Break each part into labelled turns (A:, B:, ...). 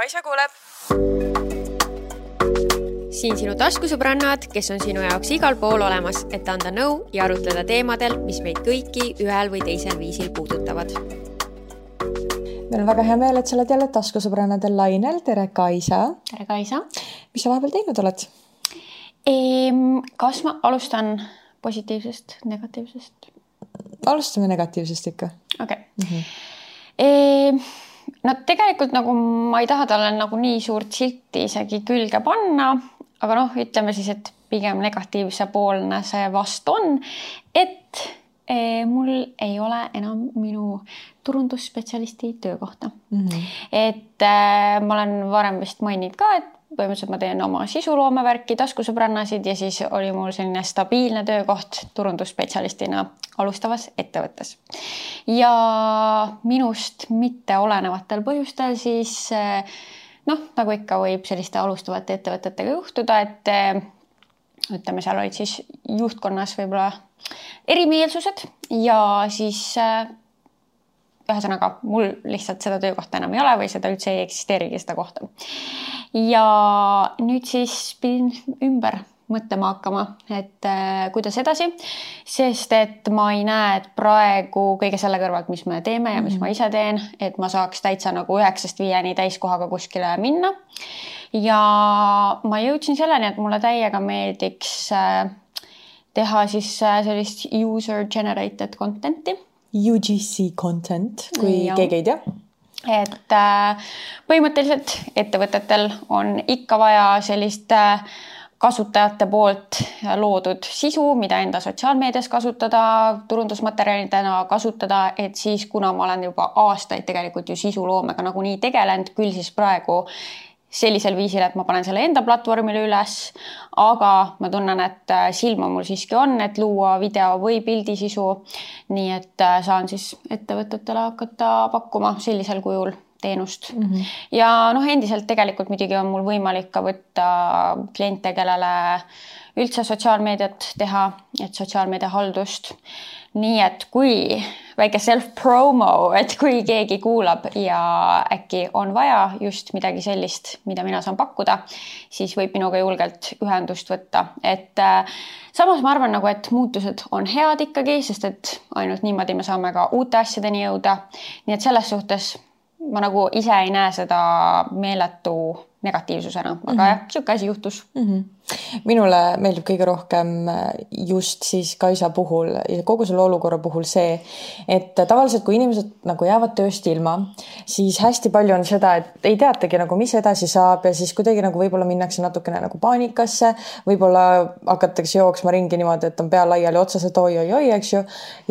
A: Kaisa kuuleb.
B: siin sinu taskusõbrannad, kes on sinu jaoks igal pool olemas, et anda nõu ja arutleda teemadel, mis meid kõiki ühel või teisel viisil puudutavad.
C: meil on väga hea meel, et sa oled jälle taskusõbrannadel lainel. tere, Kaisa.
D: tere, Kaisa.
C: mis sa vahepeal teinud oled?
D: kas ma alustan positiivsest, negatiivsest?
C: alustame negatiivsest ikka.
D: okei okay. mm. -hmm. No tegelikult nagu ma ei taha talle nagu nii suurt silti isegi külge panna, aga noh, ütleme siis, et pigem negatiivse poolne see vast on, et e, mul ei ole enam minu turundusspetsialisti töökohta mm. -hmm. et äh, ma olen varem vist maininud ka, et põhimõtteliselt ma teen oma sisuloomevärki, taskusõbrannasid ja siis oli mul selline stabiilne töökoht turundusspetsialistina alustavas ettevõttes. ja minust mitte olenevatel põhjustel siis eh, noh, nagu ikka võib selliste alustavate ettevõtetega juhtuda, et eh, ütleme, seal olid siis juhtkonnas võib-olla erimeelsused ja siis eh, ühesõnaga mul lihtsalt seda töökohta enam ei ole või seda üldse ei eksisteerigi, seda kohta. ja nüüd siis pidin ümber mõtlema hakkama, et äh, kuidas edasi, sest et ma ei näe, et praegu kõige selle kõrvalt, mis me teeme ja mis mm -hmm. ma ise teen, et ma saaks täitsa nagu üheksast viieni täiskohaga kuskile minna. ja ma jõudsin selleni, et mulle täiega meeldiks äh, teha siis äh, sellist user generated content'i.
C: UGC content, kui ja. keegi ei tea
D: et äh, põhimõtteliselt ettevõtetel on ikka vaja sellist äh, kasutajate poolt loodud sisu, mida enda sotsiaalmeedias kasutada, turundusmaterjalidena kasutada, et siis kuna ma olen juba aastaid tegelikult ju sisuloomega nagunii tegelenud, küll siis praegu sellisel viisil, et ma panen selle enda platvormile üles, aga ma tunnen, et silma mul siiski on, et luua video või pildisisu. nii et saan siis ettevõtetele hakata pakkuma sellisel kujul teenust mm. -hmm. ja noh, endiselt tegelikult muidugi on mul võimalik ka võtta kliente, kellele üldse sotsiaalmeediat teha, et sotsiaalmeedia haldust. Nii et kui väike self-promo, et kui keegi kuulab ja äkki on vaja just midagi sellist, mida mina saan pakkuda, siis võib minuga julgelt ühendust võtta, et äh, samas ma arvan nagu, et muutused on head ikkagi, sest et ainult niimoodi me saame ka uute asjadeni jõuda. nii et selles suhtes ma nagu ise ei näe seda meeletu negatiivsusena, aga mm -hmm. jah, niisugune asi juhtus
C: mm. -hmm minule meeldib kõige rohkem just siis Kaisa puhul ja kogu selle olukorra puhul see, et tavaliselt, kui inimesed nagu jäävad tööst ilma, siis hästi palju on seda, et ei teatagi nagu, mis edasi saab ja siis kuidagi nagu võib-olla minnakse natukene nagu paanikasse, võib-olla hakatakse jooksma ringi niimoodi, et on pea laiali otsas, et oi-oi-oi, eks ju.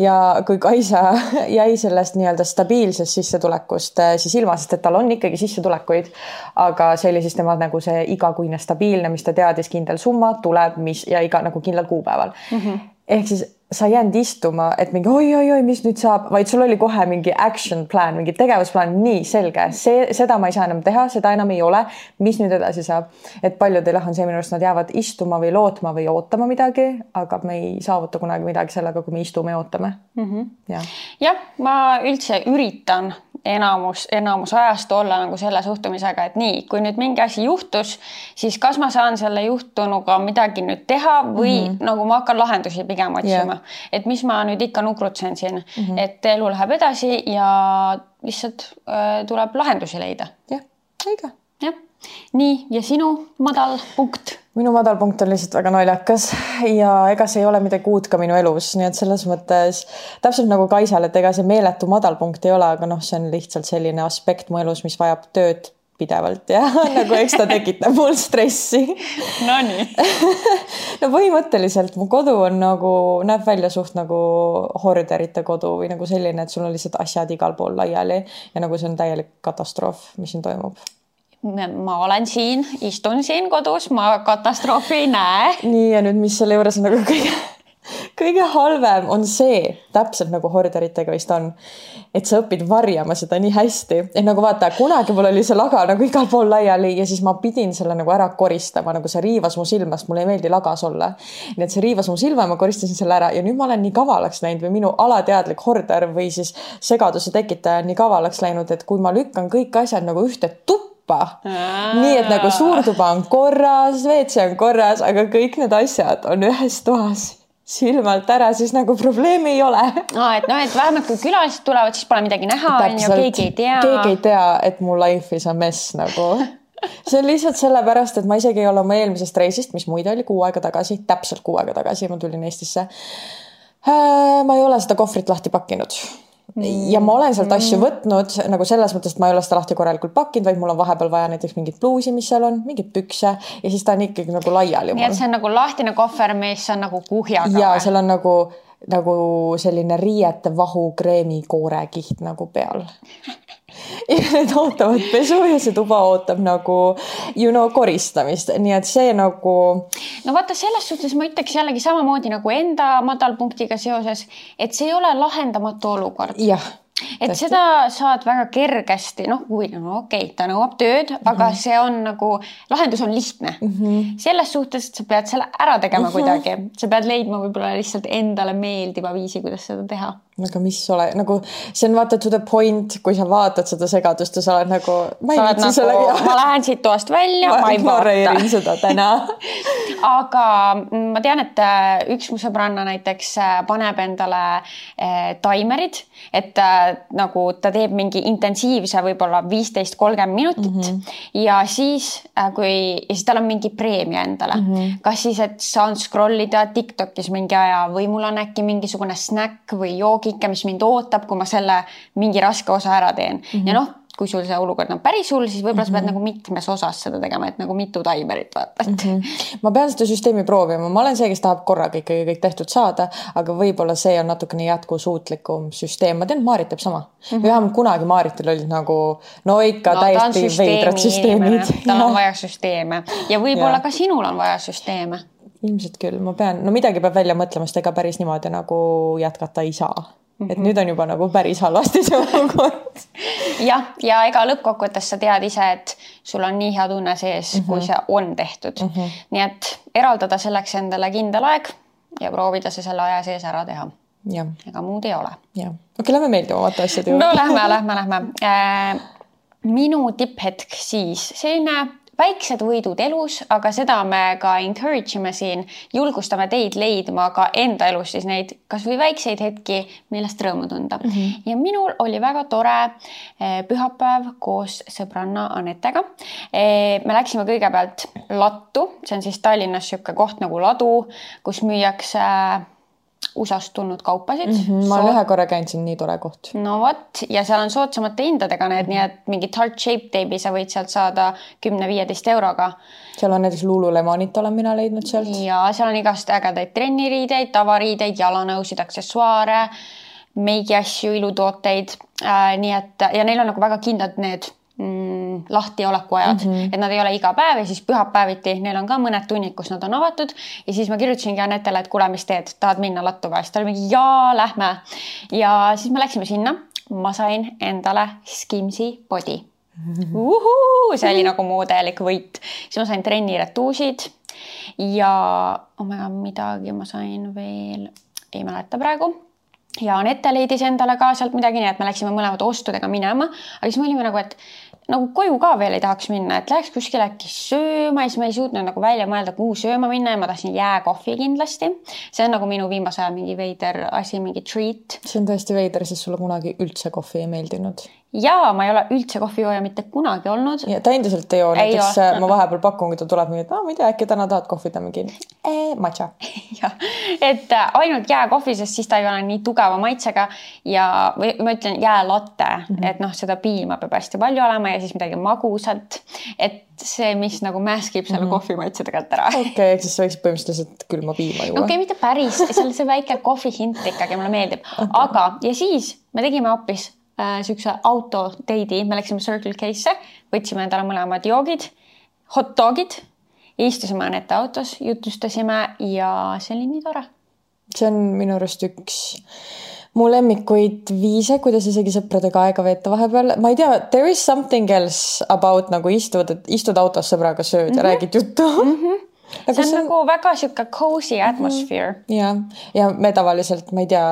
C: ja kui Kaisa jäi sellest nii-öelda stabiilsest sissetulekust äh, siis ilma, sest et tal on ikkagi sissetulekuid, aga see oli siis tema nagu see igakuine stabiilne, mis ta teadis kindlasti kindel summa tuleb, mis ja iga nagu kindlal kuupäeval mm. -hmm. ehk siis sa ei jäänud istuma, et mingi oi-oi-oi, mis nüüd saab, vaid sul oli kohe mingi action plan, mingi tegevusplaan, nii selge, see, seda ma ei saa enam teha, seda enam ei ole. mis nüüd edasi saab? et paljudel jah, on see minu arust, nad jäävad istuma või lootma või ootama midagi, aga me ei saavuta kunagi midagi sellega, kui me istume ja ootame mm.
D: -hmm. jah ja,, ma üldse üritan enamus, enamus ajast olla nagu selle suhtumisega, et nii, kui nüüd mingi asi juhtus, siis kas ma saan selle juhtunuga midagi nüüd teha või mm -hmm. nagu ma hakkan lahendusi pigem otsima yeah.. et mis ma nüüd ikka nukrutsen siin mm, -hmm. et elu läheb edasi ja lihtsalt äh, tuleb lahendusi leida.
C: jah, õige.
D: jah, nii ja sinu madal punkt
C: minu madalpunkt on lihtsalt väga naljakas ja ega see ei ole midagi uut ka minu elus, nii et selles mõttes täpselt nagu Kaisal, et ega see meeletu madalpunkt ei ole, aga noh, see on lihtsalt selline aspekt mu elus, mis vajab tööd pidevalt ja nagu eks ta tekitab mul stressi.
D: Nonii
C: no põhimõtteliselt mu kodu on nagu, näeb välja suht nagu horderite kodu või nagu selline, et sul on lihtsalt asjad igal pool laiali ja nagu see on täielik katastroof, mis siin toimub
D: ma olen siin, istun siin kodus, ma katastroofi ei näe.
C: nii ja nüüd, mis selle juures on nagu kõige, kõige halvem on see, täpselt nagu horderitega vist on, et sa õpid varjama seda nii hästi, et nagu vaata, kunagi mul oli see laga nagu igal pool laiali ja siis ma pidin selle nagu ära koristama, nagu see riivas mu silmast, mulle ei meeldi lagas olla. nii et see riivas mu silma ma koristasin selle ära ja nüüd ma olen nii kavalaks läinud või minu alateadlik horder või siis segaduse tekitaja on nii kavalaks läinud, et kui ma lükkan kõik asjad nagu ühte tuppa, tuppa. nii et nagu suur tuba on korras, WC on korras, aga kõik need asjad on ühes toas silmalt ära, siis nagu probleemi ei ole.
D: aa, et noh, et vähemalt kui külalised tulevad, siis pole midagi näha, on ju, keegi ei tea.
C: keegi ei tea, et mu life is a mess nagu see on lihtsalt sellepärast, et ma isegi ei ole oma eelmisest reisist, mis muide oli kuu aega tagasi, täpselt kuu aega tagasi, ma tulin Eestisse. Äh, ma ei ole seda kohvrit lahti pakkinud ja ma olen sealt asju mm. võtnud nagu selles mõttes, et ma ei ole seda lahti korralikult pakkinud, vaid mul on vahepeal vaja näiteks mingit pluusi, mis seal on, mingeid pükse ja siis ta on ikkagi nagu laiali.
D: nii et see on nagu lahtine kohver, mis on nagu kuhjaga.
C: ja seal on nagu, nagu selline riiete vahu kreemikoore kiht nagu peal need ootavad pesu ja see tuba ootab nagu you know koristamist, nii et see nagu.
D: no vaata, selles suhtes ma ütleks jällegi samamoodi nagu enda madalpunktiga seoses, et see ei ole lahendamatu olukord.
C: jah
D: et Tästi. seda saad väga kergesti, noh, kui no okei okay,, ta nõuab tööd mm, -hmm. aga see on nagu, lahendus on lihtne mm. -hmm. selles suhtes, et sa pead selle ära tegema mm -hmm. kuidagi, sa pead leidma võib-olla lihtsalt endale meeldiva viisi, kuidas seda teha
C: aga mis ole nagu see on vaata to the point, kui sa vaatad seda segadust ja sa oled nagu.
D: nagu, sellega. ma lähen siit toast välja, ma ei vaata.
C: seda täna
D: aga ma tean, et äh, üks mu sõbranna näiteks äh, paneb endale eh, taimerid, et äh, nagu ta teeb mingi intensiivse võib-olla viisteist, kolmkümmend minutit mm -hmm. ja siis äh, kui ja siis tal on mingi preemia endale mm, -hmm. kas siis, et saan scroll ida Tiktokis mingi aja või mul on äkki mingisugune snäkk või joogi loogika, mis mind ootab, kui ma selle mingi raske osa ära teen mm. -hmm. ja noh, kui sul see olukord on päris hull, siis võib-olla mm -hmm. sa pead mhm. nagu mitmes osas seda tegema, et nagu mitu taimerit vaata mm.
C: -hmm. ma pean seda süsteemi proovima, ma olen see, kes tahab korraga ikkagi kõik tehtud saada, aga võib-olla see on natukene jätkusuutlikum süsteem, ma tean, Maarit teeb sama mm. -hmm. vähemalt kunagi Maaritil olid nagu no ikka no, täiesti veidrad süsteemid.
D: tal on vaja süsteeme ja võib-olla ka sinul on vaja süsteeme
C: ilmselt küll, ma pean, no midagi peab välja mõtlema, sest ega päris niimoodi nagu jätkata ei saa. Et -hmm. nüüd on juba nagu päris halvasti see olukord.
D: jah, ja ega lõppkokkuvõttes sa tead ise, et sul on nii hea tunne sees mm, -hmm. kui see on tehtud mm. -hmm. nii et eraldada selleks endale kindel aeg ja proovida see selle aja sees ära teha. ega muud ei ole.
C: jah, okei okay,, lähme meeldivamate asjade juurde.
D: no lähme, lähme, lähme äh, minu tipphetk siis selline väiksed võidud elus, aga seda me ka encourage ime siin, julgustame teid leidma ka enda elus siis neid kasvõi väikseid hetki, millest rõõmu tunda mm. -hmm. ja minul oli väga tore eh, pühapäev koos sõbranna Anetega. Eh, me läksime kõigepealt lattu, see on siis Tallinnas niisugune koht nagu ladu, kus müüakse USA-st tulnud kaupasid mm.
C: -hmm, ma olen ühe korra käinud, on nii tore koht.
D: no vot ja seal on soodsamate hindadega need mm, -hmm. nii et mingit heart shape teibi sa võid sealt saada kümne-viieteist euroga.
C: seal on näiteks Lululemonit olen mina leidnud sealt.
D: ja seal on igast ägedaid trenniriideid, tavariideid, jalanõusid, aksessuaare, meigiasju, ilutooteid äh,. nii et ja neil on nagu väga kindlad need mm, lahtiolekuajad mm, -hmm. et nad ei ole iga päev ja siis pühapäeviti, neil on ka mõned tunnid, kus nad on avatud ja siis ma kirjutasingi Anetele, et kuule, mis teed, tahad minna lattu või? siis ta oli mingi jaa, lähme. ja siis me läksime sinna, ma sain endale Skimsi body mm. -hmm. see oli nagu mu täielik võit, siis ma sain trenniretuusid ja oh my god, midagi ma sain veel, ei mäleta praegu ja Anette leidis endale ka sealt midagi, nii et me läksime mõlemad ostudega minema, aga siis me olime nagu, et nagu koju ka veel ei tahaks minna, et läheks kuskile äkki sööma ja siis ma ei suutnud nagu välja mõelda, kuhu sööma minna ja ma tahtsin jääkohvi kindlasti. see on nagu minu viimase aja mingi veider asi, mingi treat.
C: see on tõesti veider, sest sulle kunagi üldse kohvi ei meeldinud
D: ja ma ei ole üldse kohvijooja mitte kunagi olnud.
C: ta endiselt ei joo, näiteks ei ma vahepeal pakun, kui ta tuleb mingi, et aa, ma ei tea, äkki täna tahad kohvi, ta mingi eh, matša.
D: jah, et äh, ainult jääkohvi, sest siis ta ei ole nii tugeva maitsega ja või ma ütlen jäälatte mm, -hmm. et noh, seda piima peab hästi palju olema ja siis midagi magusat. et see, mis nagu mäskib selle mm -hmm. kohvi maitse tegelikult ära.
C: okei okay,, ehk siis sa võiksid põhimõtteliselt külma piima juua.
D: okei okay,, mitte päris, seal on see väike kohvi hint ikkagi mulle meeldib okay., aga ja siis me tegime hoopis äh, siukse autoteidi, me läksime Circle K-sse, võtsime endale mõlemad joogid, hot dogid, istusime Anette autos, jutustasime ja see oli nii tore.
C: see on minu arust üks mu lemmikuid viise, kuidas isegi sõpradega aega veeta vahepeal, ma ei tea, there is something else about nagu istud, istud autos sõbraga, sööd mm -hmm. ja räägid juttu mm. -hmm
D: see on, on nagu väga sihuke cozy atmosphere mm.
C: -hmm. ja, ja me tavaliselt, ma ei tea,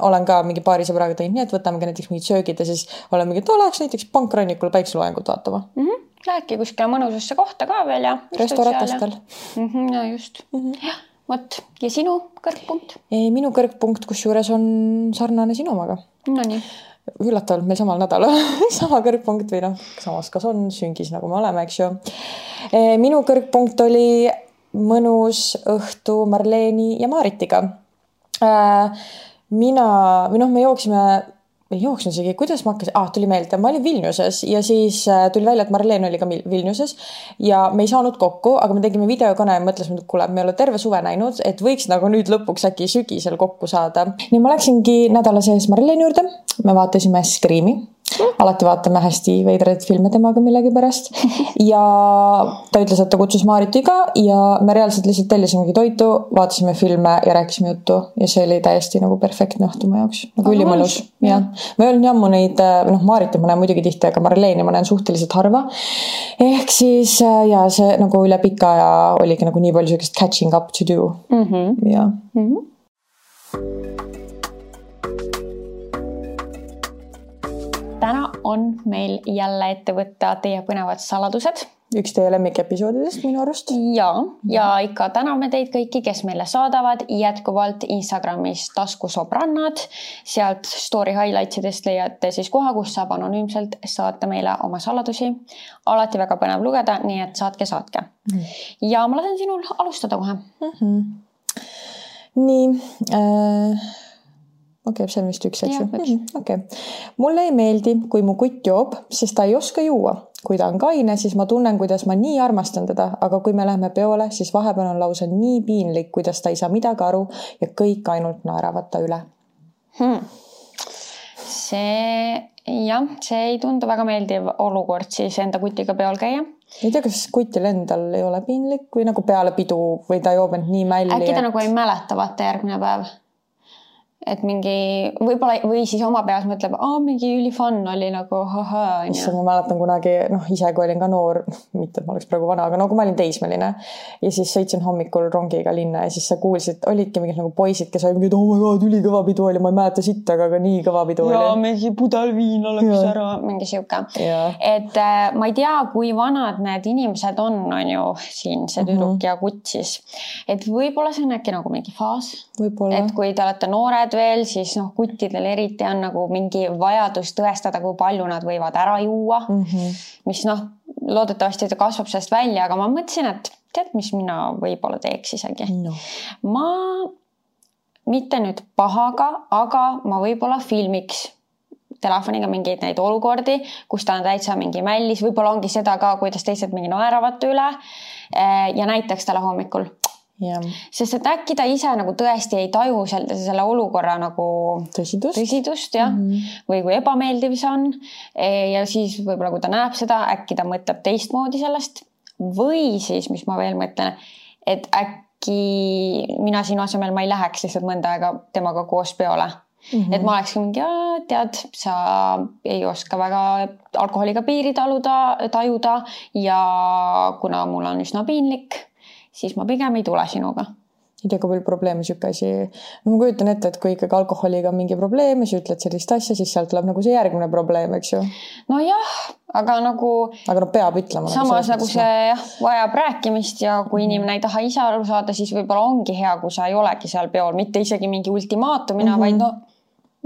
C: olen ka mingi paari sõbraga teinud nii, et võtame ka näiteks mingid söögid ja siis oleme mingi, et läheks näiteks pankrannikul päikseloojangut vaatama
D: mm. -hmm. Lähedki kuskile mõnusasse kohta ka veel ja.
C: restoratastel.
D: Mm -hmm, no just mm. -hmm. jah, vot ja sinu kõrgpunkt?
C: minu kõrgpunkt, kusjuures on sarnane sinu omaga.
D: Nonii
C: üllatavalt meil samal nädalal sama kõrgpunkt või noh, samas kas on süngis, nagu me oleme, eks ju. minu kõrgpunkt oli mõnus õhtu Marleeni ja Maritiga. mina või noh, me jooksime ei jooksnud isegi, kuidas ma hakkasin ah,, tuli meelde, ma olin Vilniuses ja siis äh, tuli välja, et Marleen oli ka Vilniuses ja me ei saanud kokku, aga me tegime videokõne ja mõtlesime, et kuule, me ei ole terve suve näinud, et võiks nagu nüüd lõpuks äkki sügisel kokku saada. nii ma läksingi nädala sees Marleeni juurde, me vaatasime Scream'i alati vaatame hästi veidraid filme temaga millegipärast. ja ta ütles, et ta kutsus Maariti ka ja me reaalselt lihtsalt tellisimegi toitu, vaatasime filme ja rääkisime juttu ja see oli täiesti nagu perfektne õhtu mu jaoks, nagu ülimõnus. jah, ma ei olnud nii ammu neid, noh, Maariti ma näen muidugi tihti, aga Marleeni ma näen suhteliselt harva. ehk siis ja see nagu üle pika aja oligi nagu nii palju sihukest catching up to do mm. -hmm. ja mm. -hmm.
D: Täna on meil jälle ette võtta teie põnevad saladused.
C: üks teie lemmikepisoodidest minu arust.
D: ja, ja ikka täname teid kõiki, kes meile saadavad jätkuvalt Instagramis taskusobrannad. sealt story highlights idest leiate siis koha, kus saab anonüümselt saata meile oma saladusi. alati väga põnev lugeda, nii et saatke, saatke mm.. ja ma lasen sinul alustada kohe mm. -hmm.
C: nii äh okei okay,, see on vist üks, eks ju? Mhm, okei. mulle ei meeldi, kui mu kutt joob, sest ta ei oska juua. kui ta on kaine, siis ma tunnen, kuidas ma nii armastan teda, aga kui me läheme peole, siis vahepeal on lausa nii piinlik, kuidas ta ei saa midagi aru ja kõik ainult naeravad ta üle
D: hmm.. see jah, see ei tundu väga meeldiv olukord siis enda kutiga peol käia
C: ei tea, kas kutil endal ei ole piinlik või nagu peale pidu või ta joob end nii mälli.
D: äkki ta et... nagu ei mäleta vaata järgmine päev et mingi võib-olla või siis oma peas mõtleb, aa mingi ülifun oli nagu ahhaa.
C: issand, ma mäletan kunagi noh, ise kui olin ka noor, mitte et ma oleks praegu vana, aga no kui ma olin teismeline ja siis sõitsin hommikul rongiga linna ja siis sa kuulsid, olidki mingid nagu poisid, kes olid mingid, oh my god, ülikõva pidu oli, ma ei mäleta sitta, aga, aga nii kõva pidu
D: ja, oli. ja mingi pudel viina läks ära, mingi sihuke. et äh, ma ei tea, kui vanad need inimesed on, on ju siin see tüdruk mm -hmm. ja kutt siis, et võib-olla see on äkki nagu mingi faas. et kui te olete noored veel, siis noh, kuttidel eriti on nagu mingi vajadus tõestada, kui palju nad võivad ära juua mm. -hmm. mis noh, loodetavasti ta kasvab sellest välja, aga ma mõtlesin, et tead, mis mina võib-olla teeks isegi no.. ma mitte nüüd pahaga, aga ma võib-olla filmiks telefoniga mingeid neid olukordi, kus ta on täitsa mingi mällis, võib-olla ongi seda ka, kuidas teised mingi naeravad üle. ja näitaks talle hommikul sest et äkki ta ise nagu tõesti ei taju selle, selle olukorra nagu
C: tõsidust,
D: tõsidust jah mm, -hmm. või kui ebameeldiv see on. E, ja siis võib-olla, kui ta näeb seda, äkki ta mõtleb teistmoodi sellest või siis, mis ma veel mõtlen, et äkki mina sinu asemel ma ei läheks lihtsalt mõnda aega temaga koos peole Mm -hmm. et ma olekski mingi, tead, sa ei oska väga alkoholiga piiri taluda, tajuda ja kuna mul on üsna piinlik siis ma pigem ei tule sinuga
C: ei tea, kui palju probleeme sihuke asi, no ma kujutan ette, et kui ikkagi alkoholiga on mingi probleem ja sa ütled sellist asja, siis sealt tuleb nagu see järgmine probleem, eks ju.
D: nojah, aga nagu.
C: aga no peab ütlema.
D: Nagu samas nagu, see jah, vajab rääkimist ja kui mm. inimene ei taha ise aru saada, siis võib-olla ongi hea, kui sa ei olegi seal peol, mitte isegi mingi ultimaatumina mm, -hmm. vaid no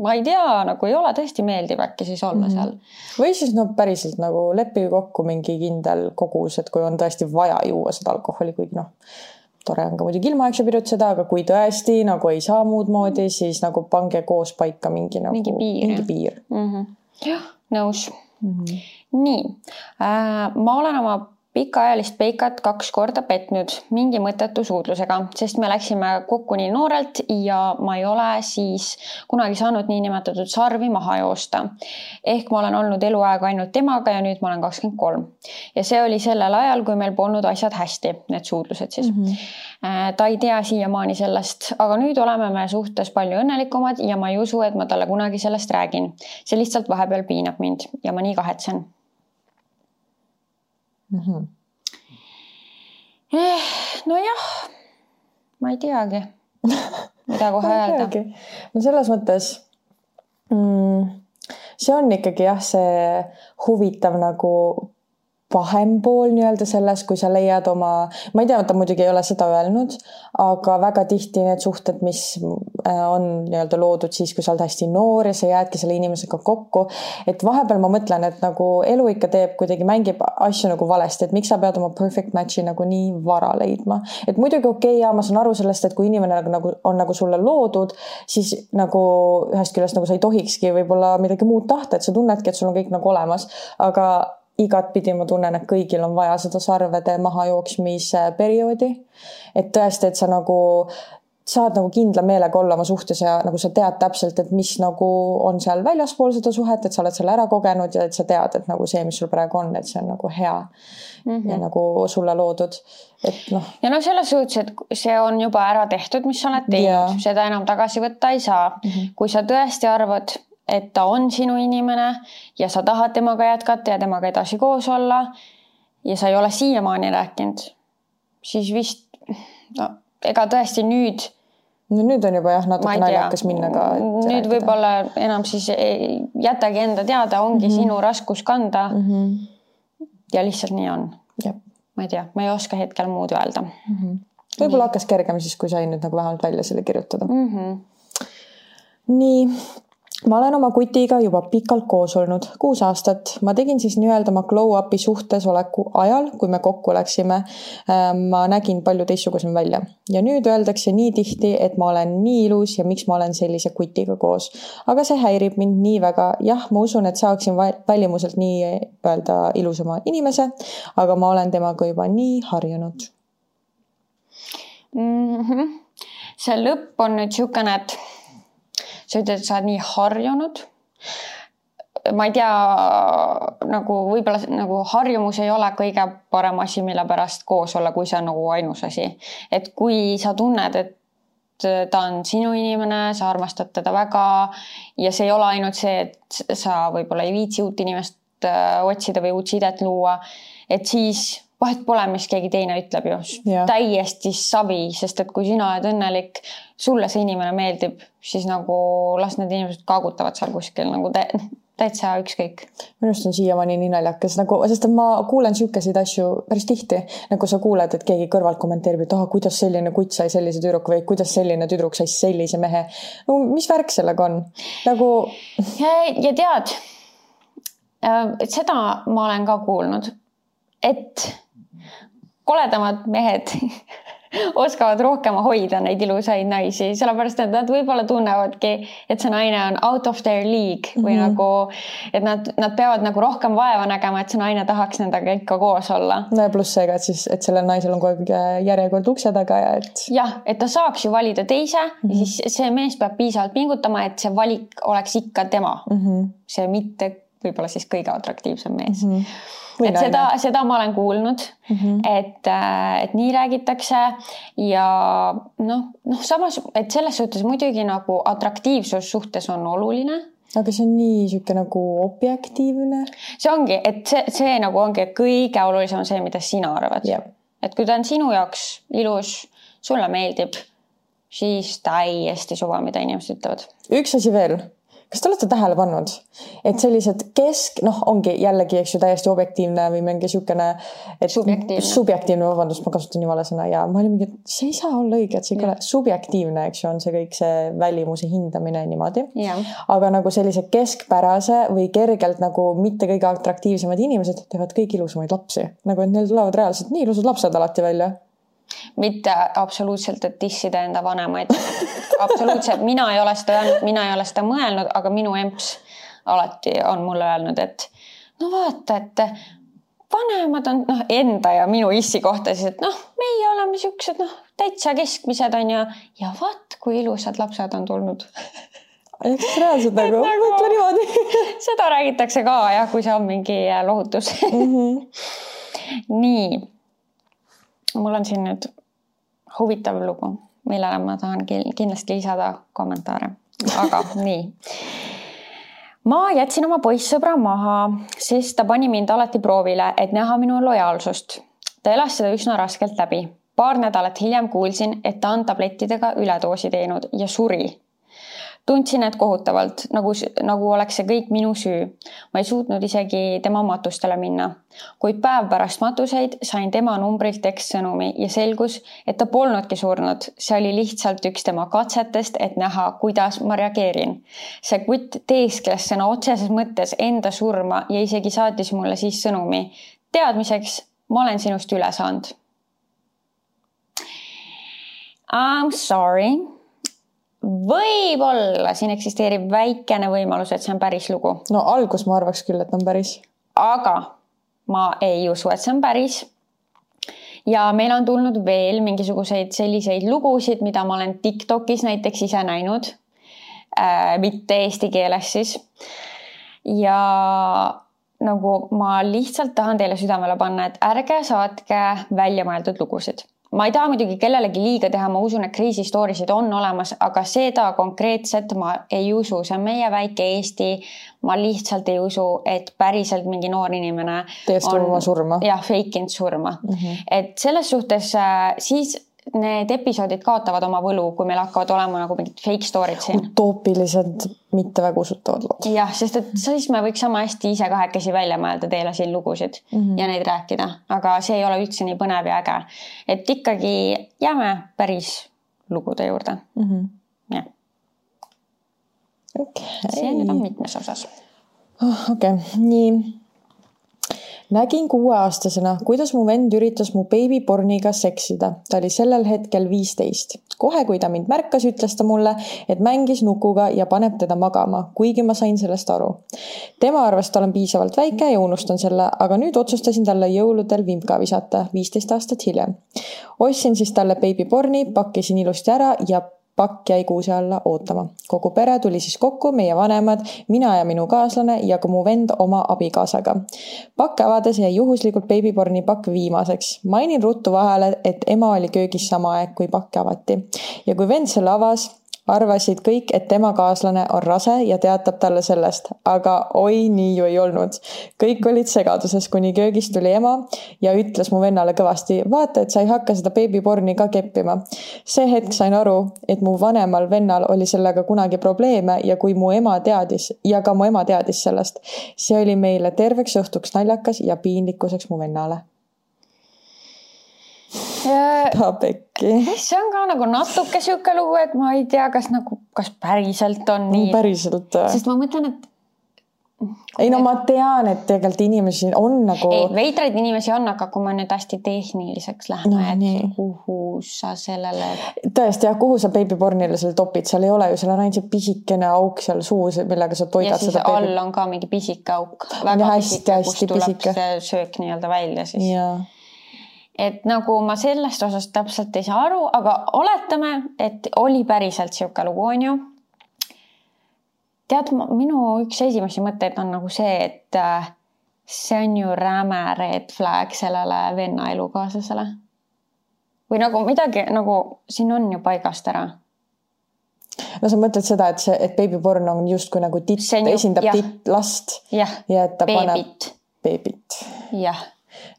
D: ma ei tea, nagu ei ole tõesti meeldiv äkki siis olla mm -hmm. seal.
C: või siis no päriselt nagu leppige kokku mingi kindel kogus, et kui on tõesti vaja juua seda alkoholi, kuigi noh, tore on ka muidugi ilma, eks ju, pirutseda, aga kui tõesti nagu ei saa muud moodi, siis nagu pange koos paika mingi nagu
D: mingi piir,
C: mingi piir.
D: Mm -hmm. jah, nõus mm. -hmm. nii äh,, ma olen oma pikaajalist Peikat kaks korda petnud mingi mõttetu suudlusega, sest me läksime kokku nii noorelt ja ma ei ole siis kunagi saanud niinimetatud sarvi maha joosta. ehk ma olen olnud eluaeg ainult temaga ja nüüd ma olen kakskümmend kolm. ja see oli sellel ajal, kui meil polnud asjad hästi, need suudlused siis mm. -hmm. ta ei tea siiamaani sellest, aga nüüd oleme me suhtes palju õnnelikumad ja ma ei usu, et ma talle kunagi sellest räägin. see lihtsalt vahepeal piinab mind ja ma nii kahetsen mm. -hmm. nojah, ma ei teagi, mida kohe öelda.
C: no selles mõttes mm, see on ikkagi jah, see huvitav nagu vahem pool nii-öelda selles, kui sa leiad oma, ma ei tea, ta muidugi ei ole seda öelnud, aga väga tihti need suhted, mis äh, on nii-öelda loodud siis, kui sa oled hästi noor ja sa jäädki selle inimesega kokku. et vahepeal ma mõtlen, et nagu elu ikka teeb kuidagi, mängib asju nagu valesti, et miks sa pead oma perfect match'i nagu nii vara leidma. et muidugi okei okay,, ja ma saan aru sellest, et kui inimene nagu, nagu on nagu sulle loodud, siis nagu ühest küljest nagu sa ei tohikski võib-olla midagi muud tahta, et sa tunnedki, et sul on kõik nagu olemas, aga igatpidi ma tunnen, et kõigil on vaja seda sarvede mahajooksmise perioodi. et tõesti, et sa nagu saad nagu kindla meelega olla oma suhtes ja nagu sa tead täpselt, et mis nagu on seal väljaspool seda suhet, et sa oled selle ära kogenud ja et sa tead, et nagu see, mis sul praegu on, et see on nagu hea mm -hmm. ja nagu sulle loodud, et noh.
D: ja noh, selles suhtes, et see on juba ära tehtud, mis sa oled teinud, seda enam tagasi võtta ei saa mm. -hmm. kui sa tõesti arvad, et ta on sinu inimene ja sa tahad temaga jätkata ja temaga edasi koos olla ja sa ei ole siiamaani rääkinud, siis vist no ega tõesti nüüd.
C: no nüüd on juba jah, natuke naljakas minna ka.
D: nüüd võib-olla enam siis ei, jätagi enda teada, ongi mm -hmm. sinu raskus kanda mm. -hmm. ja lihtsalt nii on. ma ei tea, ma ei oska hetkel muud öelda mm
C: -hmm.. võib-olla hakkas kergem siis, kui sai nüüd nagu vähemalt välja selle kirjutada mm. -hmm. nii ma olen oma kutiga juba pikalt koos olnud, kuus aastat. ma tegin siis nii-öelda oma glow-up'i suhtes oleku ajal, kui me kokku läksime. Ähm, ma nägin palju teistsugusem välja ja nüüd öeldakse nii tihti, et ma olen nii ilus ja miks ma olen sellise kutiga koos. aga see häirib mind nii väga. jah, ma usun, et saaksin välimuselt nii-öelda ilusama inimese, aga ma olen temaga juba nii harjunud
D: mm. -hmm. see lõpp on nüüd niisugune, et sa ütled, sa oled nii harjunud. ma ei tea, nagu võib-olla nagu harjumus ei ole kõige parem asi, mille pärast koos olla, kui see on nagu ainus asi. et kui sa tunned, et ta on sinu inimene, sa armastad teda väga ja see ei ole ainult see, et sa võib-olla ei viitsi uut inimest äh, otsida või uut sidet luua, et siis vahet pole, mis keegi teine ütleb ju. täiesti savi, sest et kui sina oled õnnelik, sulle see inimene meeldib, siis nagu las need inimesed kaagutavad seal kuskil nagu tä täitsa ükskõik.
C: minu arust on siiamaani nii naljakas nagu, sest ma kuulen sihukeseid asju päris tihti, nagu sa kuuled, et keegi kõrvalt kommenteerib, et ah, kuidas selline kutt sai sellise tüdruku või kuidas selline tüdruk sai sellise mehe. no mis värk sellega on? nagu.
D: ja tead, äh, seda ma olen ka kuulnud, et koledamad mehed oskavad rohkem hoida neid ilusaid naisi, sellepärast et nad võib-olla tunnevadki, et see naine on out of their league või mm -hmm. nagu, et nad, nad peavad nagu rohkem vaeva nägema, et see naine tahaks nendega ikka koos olla.
C: no ja pluss see ka, et siis, et sellel naisel on kogu aeg järjekord ukse taga ja et.
D: jah, et ta saaks ju valida teise mm, -hmm. siis see mees peab piisavalt pingutama, et see valik oleks ikka tema mm. -hmm. see mitte võib-olla siis kõige atraktiivsem mees mm. -hmm et seda, seda ma olen kuulnud mm, -hmm. et, äh, et nii räägitakse ja noh, noh, samas, et selles suhtes muidugi nagu atraktiivsus suhtes on oluline
C: aga see on nii niisugune nagu objektiivne.
D: see ongi, et see, see nagu ongi kõige olulisem on see, mida sina arvad yeah.. et kui ta on sinu jaoks ilus, sulle meeldib, siis täiesti suva, mida inimesed ütlevad.
C: üks asi veel kas te olete tähele pannud, et sellised kesk, noh, ongi jällegi, eks ju, täiesti objektiivne või mingi niisugune.
D: subjektiivne.
C: subjektiivne, vabandust, ma kasutan vale sõna ja ma olin mingi, et see ei saa olla õige, et see ei ole subjektiivne, eks ju, on see kõik see välimuse hindamine niimoodi. aga nagu sellise keskpärase või kergelt nagu mitte kõige atraktiivsemad inimesed teevad kõige ilusamaid lapsi, nagu et neil tulevad reaalselt nii ilusad lapsed alati välja
D: mitte absoluutselt, et dissida enda vanemaid. absoluutselt, mina ei ole seda öelnud, mina ei ole seda mõelnud, aga minu emps alati on mulle öelnud, et no vaata, et vanemad on noh, enda ja minu issi kohta siis, et noh, meie oleme siuksed noh, täitsa keskmised on ju ja vaat kui ilusad lapsed on tulnud
C: eks reaalselt nagu, nagu, mõtle niimoodi
D: seda räägitakse ka jah, kui see on mingi lohutus mm. -hmm. nii mul on siin nüüd huvitav lugu, millele ma tahan kindlasti lisada kommentaare, aga nii. ma jätsin oma poissõbra maha, sest ta pani mind alati proovile, et näha minu lojaalsust. ta elas seda üsna raskelt läbi. paar nädalat hiljem kuulsin, et ta on tablettidega üledoosi teinud ja suri tundsin end kohutavalt, nagu, nagu oleks see kõik minu süü. ma ei suutnud isegi tema matustele minna. kuid päev pärast matuseid sain tema numbrilt tekstsõnumi ja selgus, et ta polnudki surnud. see oli lihtsalt üks tema katsetest, et näha, kuidas ma reageerin. see kutt teeskles sõna otseses mõttes enda surma ja isegi saatis mulle siis sõnumi. teadmiseks, ma olen sinust üle saanud. I m sorry võib-olla siin eksisteerib väikene võimalus, et see on päris lugu.
C: no algus ma arvaks küll, et on päris.
D: aga ma ei usu, et see on päris. ja meil on tulnud veel mingisuguseid selliseid lugusid, mida ma olen Tiktokis näiteks ise näinud äh,. mitte eesti keeles siis. ja nagu ma lihtsalt tahan teile südamele panna, et ärge saatke väljamõeldud lugusid ma ei taha muidugi kellelegi liiga teha, ma usun, et crazy story sid on olemas, aga seda konkreetset ma ei usu, see on meie väike Eesti. ma lihtsalt ei usu, et päriselt mingi noor inimene.
C: tõestab oma surma.
D: jah, fake inud surma mm. -hmm. et selles suhtes äh, siis need episoodid kaotavad oma võlu, kui meil hakkavad olema nagu mingid fake story'd siin.
C: utoopilised, mitte väga usutavad lood.
D: jah, sest et siis me võiks sama hästi ise kahekesi välja mõelda teile siin lugusid mm -hmm. ja neid rääkida, aga see ei ole üldse nii põnev ja äge. et ikkagi jääme päris lugude juurde mm. -hmm. jah
C: okay..
D: see nüüd on mitmes osas.
C: Oh, okei okay., nii nägin kuueaastasena, kuidas mu vend üritas mu beebiporniga seksida. ta oli sellel hetkel viisteist. kohe, kui ta mind märkas, ütles ta mulle, et mängis nukuga ja paneb teda magama, kuigi ma sain sellest aru. tema arvas, et olen piisavalt väike ja unustan selle, aga nüüd otsustasin talle jõuludel vimka visata, viisteist aastat hiljem. ostsin siis talle beebiporni, pakkisin ilusti ära ja pakk jäi kuuse alla ootama. kogu pere tuli siis kokku, meie vanemad, mina ja minu kaaslane ja ka mu vend oma abikaasaga. pakk avades jäi juhuslikult beebiporni pakk viimaseks. mainin ruttu vahele, et ema oli köögis sama aeg, kui pakk avati. ja kui vend selle avas, arvasid kõik, et tema kaaslane on rase ja teatab talle sellest, aga oi, nii ju ei olnud. kõik olid segaduses, kuni köögist tuli ema ja ütles mu vennale kõvasti, vaata, et sa ei hakka seda beebiporni ka keppima. see hetk sain aru, et mu vanemal vennal oli sellega kunagi probleeme ja kui mu ema teadis ja ka mu ema teadis sellest, see oli meile terveks õhtuks naljakas ja piinlikkuseks mu vennale ta pekki.
D: see on ka nagu natuke sihuke lugu, et ma ei tea, kas nagu, kas päriselt on nii.
C: päriselt.
D: sest ma mõtlen, et.
C: ei no ma tean, et tegelikult inimesi on nagu.
D: ei, veidraid inimesi on, aga kui me nüüd hästi tehniliseks läheme no,, et nii. kuhu sa sellele.
C: tõesti jah, kuhu sa beebipornile selle topid, seal ei ole ju, seal on ainult see pisikene auk seal suus, millega sa toidad
D: ja seda. all on ka mingi pisike auk. väga hästi, pisike, kust tuleb pisike. see söök nii-öelda välja siis. jaa et nagu ma sellest osast täpselt ei saa aru, aga oletame, et oli päriselt sihuke lugu, onju. tead, minu üks esimesi mõtteid on nagu see, et äh, see on ju räme red flag sellele venna elukaaslasele. või nagu midagi nagu siin on ju paigast ära
C: no sa mõtled seda, et see, et beebiporn on justkui nagu titt, esindab titt last
D: ja,
C: ja et ta
D: beebit.
C: paneb beebit.
D: jah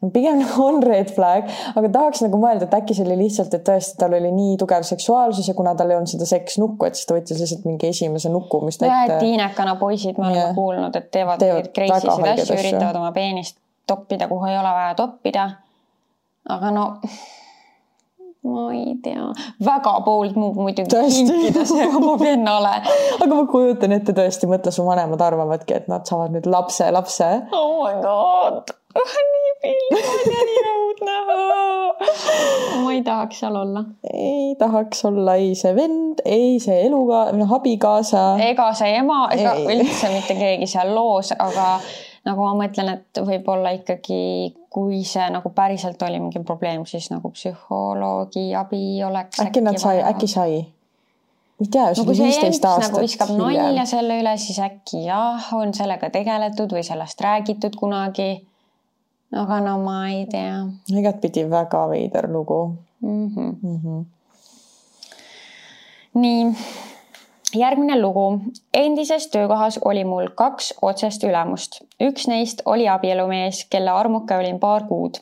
C: pigem nagu on red flag, aga tahaks nagu mõelda, et äkki see oli lihtsalt, et tõesti tal oli nii tugev seksuaalsus ja kuna tal ei olnud seda seksnukku, et siis ta võttis lihtsalt mingi esimese nuku, mis
D: ta ette. tiinekana poisid, me oleme kuulnud, et teevad, teevad mingeid crazy sid asju, üritavad oma peenist toppida, kuhu ei ole vaja toppida. aga no ma ei tea, väga bold move muidugi kinkida see oma vennale.
C: aga ma kujutan ette tõesti, mõtle, su vanemad arvavadki, et nad saavad nüüd lapse, lapse.
D: oh my god nii piinlik ja nii õudne. ma ei tahaks seal olla.
C: ei tahaks olla ei see vend, ei see eluga, noh abikaasa.
D: ega see ema, ega ei. üldse mitte keegi seal loos, aga nagu ma mõtlen, et võib-olla ikkagi, kui see nagu päriselt oli mingi probleem, siis nagu psühholoogi abi oleks.
C: äkki nad sai, äkki sai? ei tea, see oli viisteist aastat.
D: nagu viskab nalja selle üle, siis äkki jah, on sellega tegeletud või sellest räägitud kunagi aga no ma ei tea.
C: igatpidi väga veider lugu mm.
D: -hmm. Mm -hmm. nii, järgmine lugu endises töökohas oli mul kaks otsest ülemust. üks neist oli abielumees, kelle armuke olin paar kuud.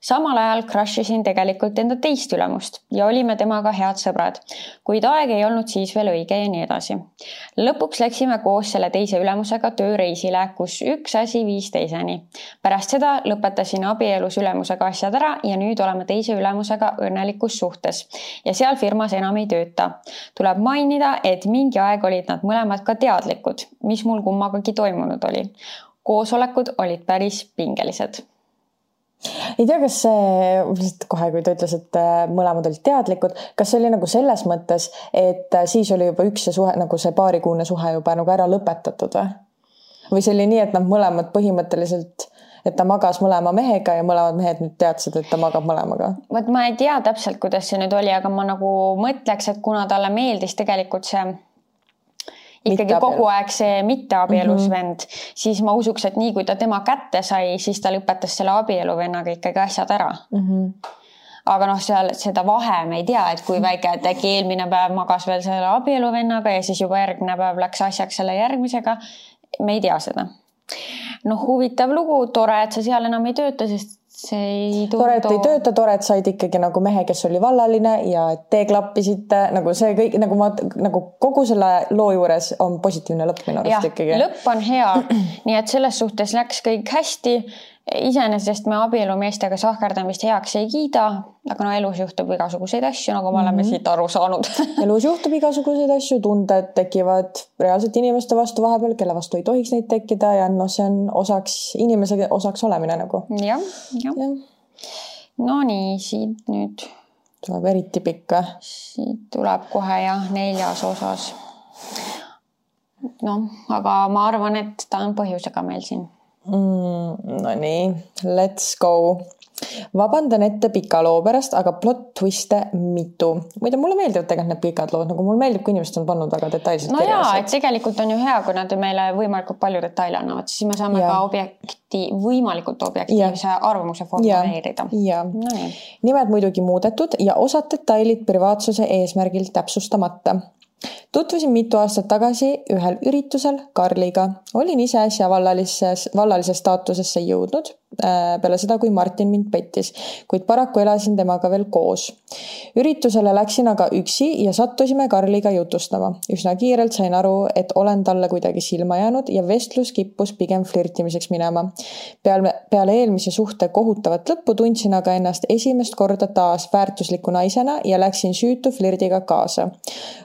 D: samal ajal crush isin tegelikult enda teist ülemust ja olime temaga head sõbrad, kuid aeg ei olnud siis veel õige ja nii edasi. lõpuks läksime koos selle teise ülemusega tööreisile, kus üks asi viis teiseni. pärast seda lõpetasin abielus ülemusega asjad ära ja nüüd oleme teise ülemusega õnnelikus suhtes ja seal firmas enam ei tööta. tuleb mainida, et mingi aeg olid nad mõlemad ka teadlikud, mis mul kummagagi toimunud oli. koosolekud olid päris pingelised
C: ei tea, kas see, lihtsalt kohe, kui ta ütles, et äh, mõlemad olid teadlikud, kas see oli nagu selles mõttes, et äh, siis oli juba üks see suhe, nagu see paarikuune suhe juba nagu ära lõpetatud või? või see oli nii, et nad mõlemad põhimõtteliselt, et ta magas mõlema mehega ja mõlemad mehed nüüd teadsid, et ta magab mõlemaga?
D: vot ma ei tea täpselt, kuidas see nüüd oli, aga ma nagu mõtleks, et kuna talle meeldis tegelikult see ikkagi kogu aeg see mitteabielus mm -hmm. vend, siis ma usuks, et nii kui ta tema kätte sai, siis ta lõpetas selle abieluvennaga ikkagi asjad ära mm. -hmm aga noh, seal seda vahe me ei tea, et kui väike, et äkki eelmine päev magas veel selle abieluvennaga ja siis juba järgmine päev läks asjaks selle järgmisega. me ei tea seda. noh, huvitav lugu, tore, et sa seal enam ei tööta, sest see ei
C: too. tore, et ei tööta, tore, et said ikkagi nagu mehe, kes oli vallaline ja et te klappisite nagu see kõik nagu ma nagu kogu selle loo juures on positiivne lõpp minu arust ikkagi.
D: lõpp on hea, nii et selles suhtes läks kõik hästi iseenesest me abielumeestega sahkerdamist heaks ei kiida, aga no elus juhtub igasuguseid asju, nagu me oleme mm -hmm. siit aru saanud
C: elus juhtub igasuguseid asju, tunded tekivad reaalselt inimeste vastu vahepeal, kelle vastu ei tohiks neid tekkida ja noh, see on osaks, inimese osaks olemine nagu
D: ja,. jah, jah ja. Nonii, siit nüüd.
C: tuleb eriti pikk või?
D: siit tuleb kohe jah, neljas osas. noh, aga ma arvan, et ta on põhjusega meil siin
C: mm,. Nonii, let's go. vabandan ette pika loo pärast, aga plot twist'e mitu. muide, mulle meeldivad tegelikult need pikad lood, nagu mulle meeldib, kui inimesed on pannud väga detailselt
D: no kirjas. jaa, et tegelikult on ju hea, kui nad meile võimalikult palju detaile annavad, siis me saame ja. ka objekti, võimalikult objektiivse ja. arvamuse formuleerida.
C: no,, nimed muidugi muudetud ja osad detailid privaatsuse eesmärgil täpsustamata tutvusin mitu aastat tagasi ühel üritusel Karliga. olin ise äsja vallalises, vallalise staatusesse jõudnud peale seda, kui Martin mind pettis, kuid paraku elasin temaga veel koos. üritusele läksin aga üksi ja sattusime Karliga jutustama. üsna kiirelt sain aru, et olen talle kuidagi silma jäänud ja vestlus kippus pigem flirtimiseks minema. peale, peale eelmise suhte kohutavat lõppu tundsin aga ennast esimest korda taas väärtusliku naisena ja läksin süütu flirdiga kaasa.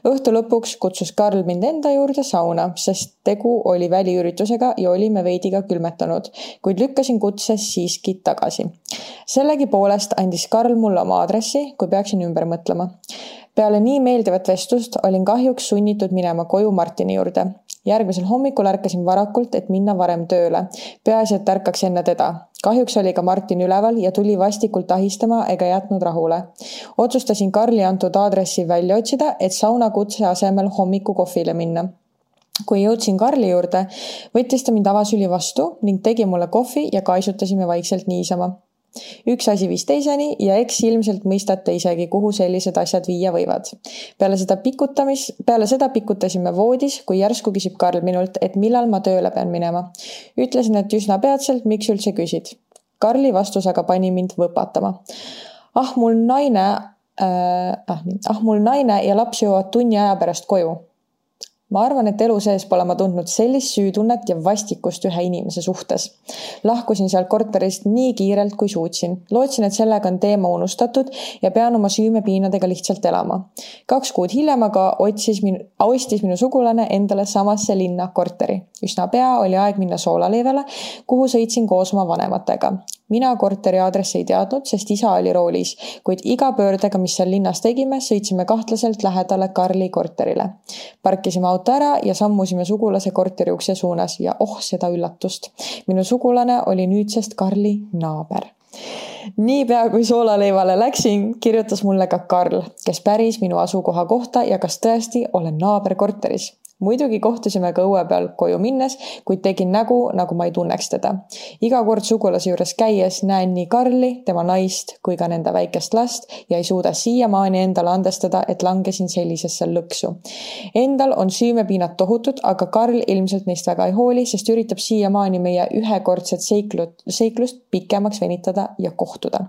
C: õhtu lõpuks kutsus Karl mind enda juurde sauna, sest tegu oli väliüritusega ja olime veidi ka külmetanud, kuid lükkasin kutse siiski tagasi. sellegipoolest andis Karl mulle oma aadressi, kui peaksin ümber mõtlema. peale nii meeldivat vestlust olin kahjuks sunnitud minema koju Martini juurde. järgmisel hommikul ärkasin varakult, et minna varem tööle. peaasi, et ärkaks enne teda. kahjuks oli ka Martin üleval ja tuli vastikult ahistama ega jätnud rahule. otsustasin Karli antud aadressi välja otsida, et saunakutse asemel hommikukohvile minna kui jõudsin Karli juurde, võttis ta mind avasüli vastu ning tegi mulle kohvi ja kaisutasime vaikselt niisama. üks asi viis teiseni ja eks ilmselt mõistate isegi, kuhu sellised asjad viia võivad. peale seda pikutamis, peale seda pikutasime voodis, kui järsku küsib Karl minult, et millal ma tööle pean minema. ütlesin, et üsna peatselt, miks üldse küsid. Karli vastus aga pani mind võpatama. ah, mul naine äh,, ah, ah, mul naine ja laps jõuavad tunni aja pärast koju ma arvan, et elu sees pole ma tundnud sellist süütunnet ja vastikust ühe inimese suhtes. lahkusin sealt korterist nii kiirelt, kui suutsin. lootsin, et sellega on teema unustatud ja pean oma süümepiinadega lihtsalt elama. kaks kuud hiljem aga otsis minu, ostis minu sugulane endale samasse linna korteri. üsna pea oli aeg minna soolaleivele, kuhu sõitsin koos oma vanematega mina korteri aadressi ei teadnud, sest isa oli roolis, kuid iga pöördega, mis seal linnas tegime, sõitsime kahtlaselt lähedale Karli korterile. parkisime auto ära ja sammusime sugulase korteri ukse suunas ja oh seda üllatust. minu sugulane oli nüüdsest Karli naaber niipea kui soolaleivale läksin, kirjutas mulle ka Karl, kes päris minu asukoha kohta ja kas tõesti olen naaberkorteris muidugi kohtusime ka õue peal koju minnes, kuid tegin nägu, nagu ma ei tunneks teda. iga kord sugulase juures käies näen nii Karli, tema naist kui ka nende väikest last ja ei suuda siiamaani endale andestada, et langesin sellisesse lõksu. Endal on süümepiinad tohutud, aga Karl ilmselt neist väga ei hooli, sest üritab siiamaani meie ühekordset seiklut, seiklust pikemaks venitada ja kohtuda.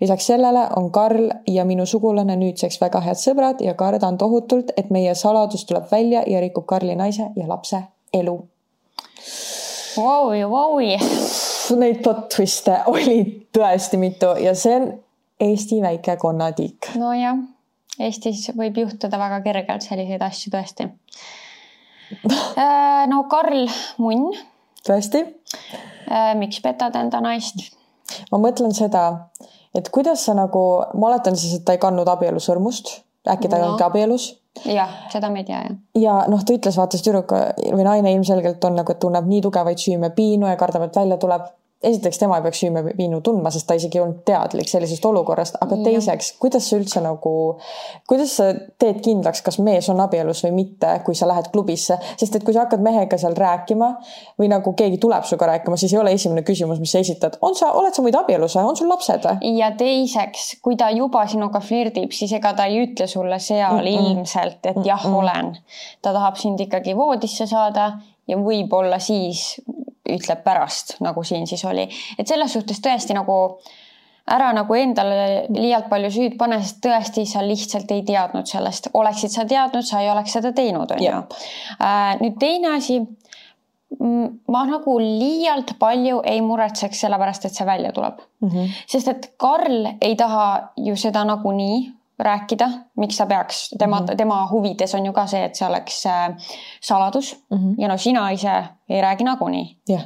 C: lisaks sellele on Karl ja minu sugulane nüüdseks väga head sõbrad ja kardan tohutult, et meie saladus tuleb välja ja rikub Karli naise ja lapse elu.
D: Vau, vau.
C: Neid plot twist'e oli tõesti mitu ja see on Eesti väike konnatiik.
D: nojah, Eestis võib juhtuda väga kergelt selliseid asju tõesti. Äh, no Karl Munn.
C: tõesti?
D: Äh, miks petad enda naist?
C: ma mõtlen seda, et kuidas sa nagu, ma oletan siis, et ta ei kandnud abielusõrmust, äkki ta no. ei olnudki abielus
D: jah, seda me ei tea jah.
C: ja noh, ta ütles, vaata see tüdruk või naine ilmselgelt on nagu, tunneb nii tugevaid süümepiinu ja kardab, et välja tuleb esiteks tema ei peaks süümepiinu tundma, sest ta isegi ei olnud teadlik sellisest olukorrast, aga ja. teiseks, kuidas sa üldse nagu, kuidas sa teed kindlaks, kas mees on abielus või mitte, kui sa lähed klubisse, sest et kui sa hakkad mehega seal rääkima või nagu keegi tuleb sinuga rääkima, siis ei ole esimene küsimus, mis sa esitad, on sa, oled sa muidu abielus või on sul lapsed või?
D: ja teiseks, kui ta juba sinuga flirdib, siis ega ta ei ütle sulle seal mm -mm. ilmselt, et jah mm, -mm. olen. ta tahab sind ikkagi voodisse saada ja võib-olla siis ütleb pärast, nagu siin siis oli, et selles suhtes tõesti nagu ära nagu endale liialt palju süüd pane, sest tõesti sa lihtsalt ei teadnud sellest, oleksid sa teadnud, sa ei oleks seda teinud, on ju. Äh, nüüd teine asi. ma nagu liialt palju ei muretseks sellepärast, et see välja tuleb mm. -hmm. sest et Karl ei taha ju seda nagunii rääkida, miks ta peaks, tema mm, -hmm. tema huvides on ju ka see, et see oleks äh, saladus mm -hmm. ja no sina ise ei räägi nagunii
C: yeah..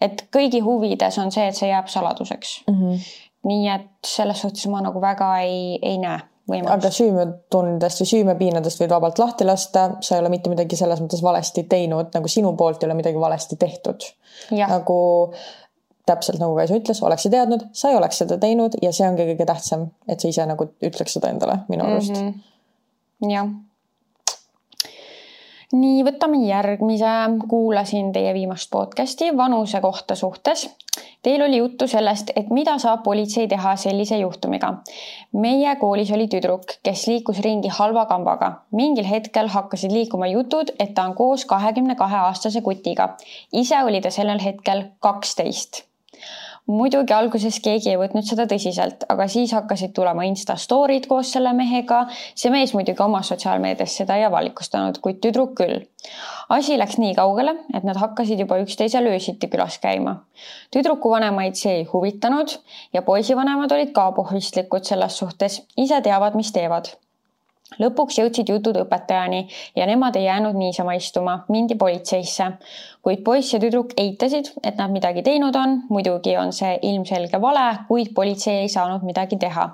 D: et kõigi huvides on see, et see jääb saladuseks mm. -hmm. nii et selles suhtes ma nagu väga ei, ei näe võimalust.
C: aga süümetundest või süümepiinadest võid vabalt lahti lasta, sa ei ole mitte midagi selles mõttes valesti teinud, nagu sinu poolt ei ole midagi valesti tehtud. nagu täpselt nagu Kaisa ütles, oleks sa teadnud, sa ei oleks seda teinud ja see ongi kõige tähtsam, et sa ise nagu ütleks seda endale minu arust mm
D: -hmm.. jah. nii, võtame järgmise, kuulasin teie viimast podcast'i vanuse kohta suhtes. Teil oli juttu sellest, et mida saab politsei teha sellise juhtumiga. meie koolis oli tüdruk, kes liikus ringi halva kambaga. mingil hetkel hakkasid liikuma jutud, et ta on koos kahekümne kahe aastase kutiga. ise oli ta sellel hetkel kaksteist muidugi alguses keegi ei võtnud seda tõsiselt, aga siis hakkasid tulema Insta story'd koos selle mehega. see mees muidugi oma sotsiaalmeedias seda ei avalikustanud, kuid tüdruk küll. asi läks nii kaugele, et nad hakkasid juba üksteisel öösiti külas käima. tüdruku vanemaid see ei huvitanud ja poisivanemad olid ka pohvistlikud selles suhtes, ise teavad, mis teevad lõpuks jõudsid jutud õpetajani ja nemad ei jäänud niisama istuma, mindi politseisse. kuid poiss ja tüdruk eitasid, et nad midagi teinud on, muidugi on see ilmselge vale, kuid politsei ei saanud midagi teha.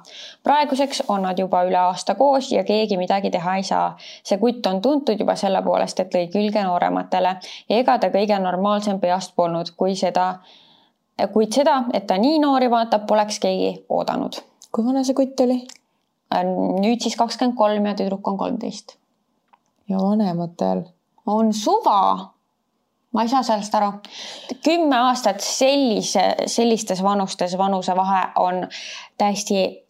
D: praeguseks on nad juba üle aasta koos ja keegi midagi teha ei saa. see kutt on tuntud juba selle poolest, et lõi külge noorematele ja ega ta kõige normaalsem peast polnud, kui seda, kuid seda, et ta nii noori vaatab, poleks keegi oodanud.
C: kui vana see kutt oli?
D: Nüüd siis kakskümmend kolm ja tüdruk on kolmteist.
C: ja vanematel?
D: on suva. ma ei saa sellest aru. kümme aastat sellise, sellistes vanustes vanusevahe on täiesti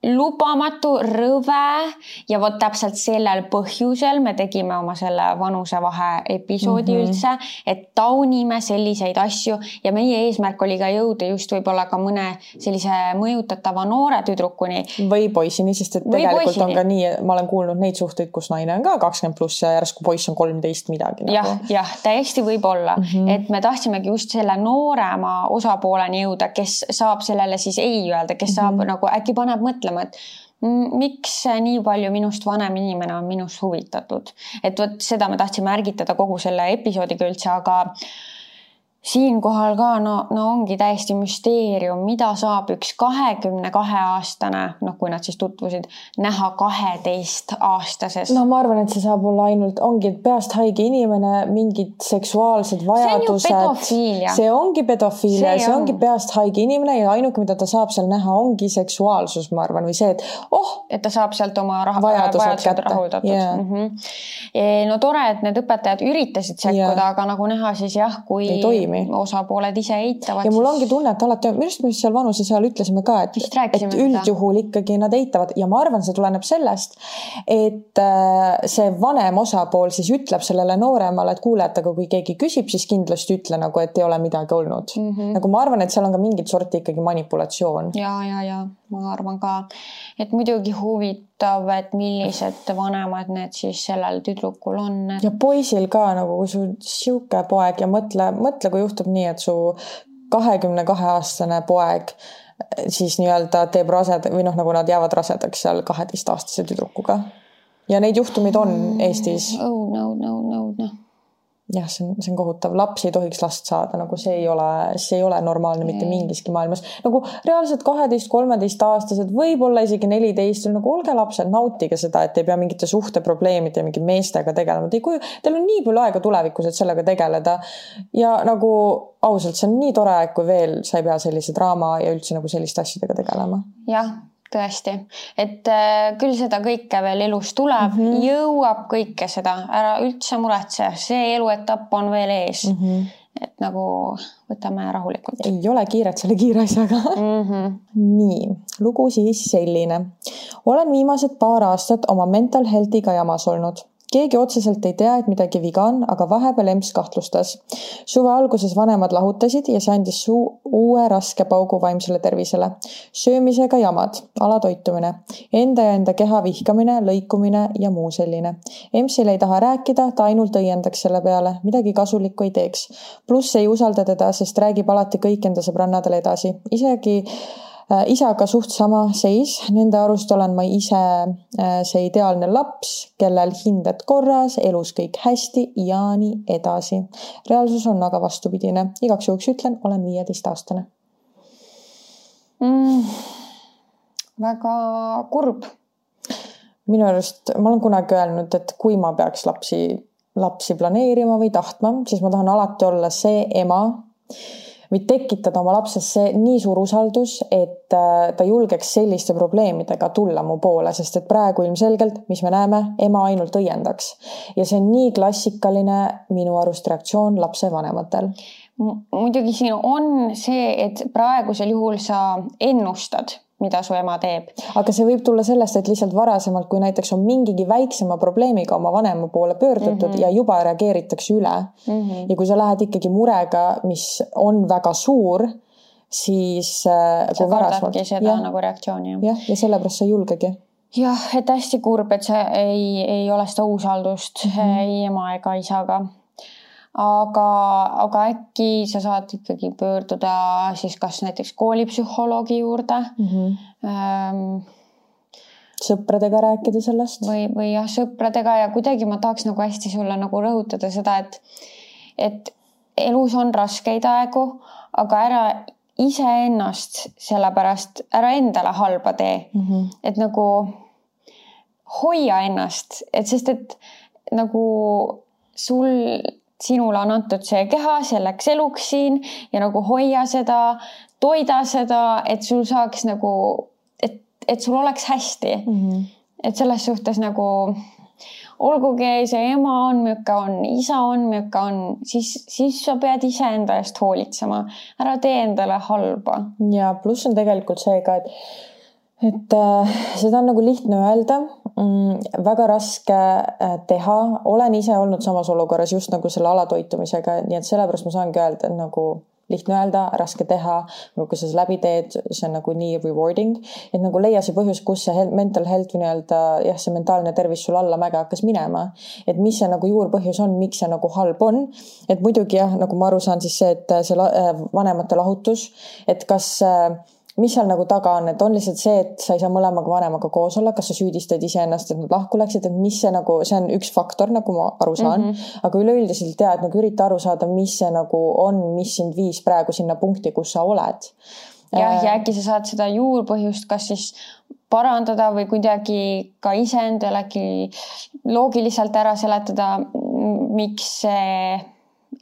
D: lubamatu, rõve ja vot täpselt sellel põhjusel me tegime oma selle vanusevahe episoodi mm -hmm. üldse, et taunime selliseid asju ja meie eesmärk oli ka jõuda just võib-olla ka mõne sellise mõjutatava noore tüdrukuni.
C: või poissini, sest et tegelikult on ka nii, ma olen kuulnud neid suhteid, kus naine on ka kakskümmend pluss ja järsku poiss on kolmteist midagi
D: nagu.. jah, jah, täiesti võib-olla mm, -hmm. et me tahtsimegi just selle noorema osapooleni jõuda, kes saab sellele siis ei öelda, kes saab mm -hmm. nagu äkki paneb mõtlema mõtlema, et miks nii palju minust vanem inimene on minust huvitatud, et vot seda me tahtsime ärgitada kogu selle episoodiga üldse, aga siinkohal ka no, no ongi täiesti müsteerium, mida saab üks kahekümne kahe aastane, noh, kui nad siis tutvusid, näha kaheteistkaastases.
C: no ma arvan, et see saab olla ainult, ongi peast haige inimene, mingid seksuaalsed vajadused. see ongi pedofiilia, see, see on. ongi peast haige inimene ja ainuke, mida ta saab seal näha, ongi seksuaalsus, ma arvan, või see, et oh.
D: et ta saab sealt oma raha, vajadused, vajadused rahuldatud yeah.. Mm -hmm. no tore, et need õpetajad üritasid sekkuda yeah., aga nagu näha, siis jah, kui ei toimi toimi. osapooled ise eitavad.
C: ja mul ongi tunne, et alati, minu arust me seal vanuse seal ütlesime ka, et, et üldjuhul ikkagi nad eitavad ja ma arvan, see tuleneb sellest, et äh, see vanem osapool siis ütleb sellele nooremale, et kuule, et aga kui keegi küsib, siis kindlasti ütle nagu, et ei ole midagi olnud mm. -hmm. nagu ma arvan, et seal on ka mingit sorti ikkagi manipulatsioon.
D: ja, ja, ja ma arvan ka, et muidugi huvitav, et millised vanemad need siis sellel tüdrukul on
C: et.... ja poisil ka nagu, kui sul sihuke poeg ja mõtle, mõtle, kui juhtub nii, et su kahekümne kahe aastane poeg siis nii-öelda teeb raseda või noh, nagu nad jäävad rasedaks seal kaheteistaastase tüdrukuga. ja neid juhtumeid on Eestis.
D: oh no, no, no, noh
C: jah, see on, see on kohutav, laps ei tohiks last saada, nagu see ei ole, see ei ole normaalne mitte mingiski maailmas. nagu reaalselt kaheteist, kolmeteistaastased, võib-olla isegi neliteist, nagu olge lapsed, nautige seda, et ei pea mingite suhteprobleemide ja mingi meestega tegelema, te ei kuju, teil on nii palju aega tulevikus, et sellega tegeleda. ja nagu ausalt, see on nii tore kui veel sa ei pea sellise draama ja üldse nagu selliste asjadega tegelema.
D: jah tõesti, et äh, küll seda kõike veel elus tuleb mm, -hmm. jõuab kõike seda, ära üldse muretse, see eluetapp on veel ees mm. -hmm. et nagu võtame rahulikult.
C: ei ole kiiret selle kiire asjaga mm. -hmm. nii, lugu siis selline. olen viimased paar aastat oma mental health'iga jamas olnud keegi otseselt ei tea, et midagi viga on, aga vahepeal emps kahtlustas. suve alguses vanemad lahutasid ja see andis suu uue raske paugu vaimsele tervisele. söömisega jamad, alatoitumine, enda ja enda keha vihkamine, lõikumine ja muu selline. empsil ei taha rääkida, ta ainult õiendaks selle peale, midagi kasulikku ei teeks. pluss ei usalda teda, sest räägib alati kõik enda sõbrannadele edasi, isegi isaga suht sama seis, nende arust olen ma ise äh, see ideaalne laps, kellel hinded korras, elus kõik hästi ja nii edasi. reaalsus on aga vastupidine, igaks juhuks ütlen, olen viieteistaastane
D: mm,. väga kurb.
C: minu arust, ma olen kunagi öelnud, et kui ma peaks lapsi, lapsi planeerima või tahtma, siis ma tahan alati olla see ema või tekitada oma lapses see nii suur usaldus, et äh, ta julgeks selliste probleemidega tulla mu poole, sest et praegu ilmselgelt, mis me näeme, ema ainult õiendaks. ja see on nii klassikaline minu arust reaktsioon lapsevanematel
D: muidugi siin on see, et praegusel juhul sa ennustad mida su ema teeb.
C: aga see võib tulla sellest, et lihtsalt varasemalt, kui näiteks on mingigi väiksema probleemiga oma vanema poole pöördutud mm -hmm. ja juba reageeritakse üle mm. -hmm. ja kui sa lähed ikkagi murega, mis on väga suur, siis.
D: Äh, sa kardadki seda ja, nagu reaktsiooni.
C: jah, ja sellepärast sa ei julgegi
D: jah, et hästi kurb, et see ei, ei ole seda usaldust mm -hmm. ei ema ega isaga aga, aga äkki sa saad ikkagi pöörduda siis kas näiteks koolipsühholoogi juurde mm. -hmm. Ähm,
C: sõpradega rääkida sellest.
D: või, või jah, sõpradega ja kuidagi ma tahaks nagu hästi sulle nagu rõhutada seda, et, et elus on raskeid aegu, aga ära iseennast sellepärast, ära endale halba tee mm. -hmm. et nagu hoia ennast, et sest, et nagu sul sinule on antud see keha selleks eluks siin ja nagu hoia seda, toida seda, et sul saaks nagu, et, et sul oleks hästi mm. -hmm. et selles suhtes nagu olgugi see ema on müka on, isa on müka on, siis, siis sa pead iseenda eest hoolitsema, ära tee endale halba.
C: ja pluss on tegelikult see ka, et et äh, seda on nagu lihtne öelda. Mm,, väga raske äh, teha, olen ise olnud samas olukorras just nagu selle alatoitumisega, nii et sellepärast ma saangi öelda, et nagu lihtne öelda, raske teha, aga kui sa seda läbi teed, see on nagu nii rewarding, et nagu leia see põhjus, kus see mental health või nii-öelda jah, see mentaalne tervis sul allamäge hakkas minema. et mis see nagu juurpõhjus on, miks see nagu halb on. et muidugi jah, nagu ma aru saan, siis see, et see äh, vanemate lahutus, et kas äh, mis seal nagu taga on, et on lihtsalt see, et sa ei saa mõlemaga vanemaga koos olla, kas sa süüdistad iseennast, et nad lahku läksid, et mis see nagu, see on üks faktor, nagu ma aru saan mm. -hmm. aga üleüldiselt ja, et nagu ürita aru saada, mis see nagu on, mis sind viis praegu sinna punkti, kus sa oled.
D: jah, ja äkki sa saad seda juurpõhjust, kas siis parandada või kuidagi ka iseendale äkki loogiliselt ära seletada, miks see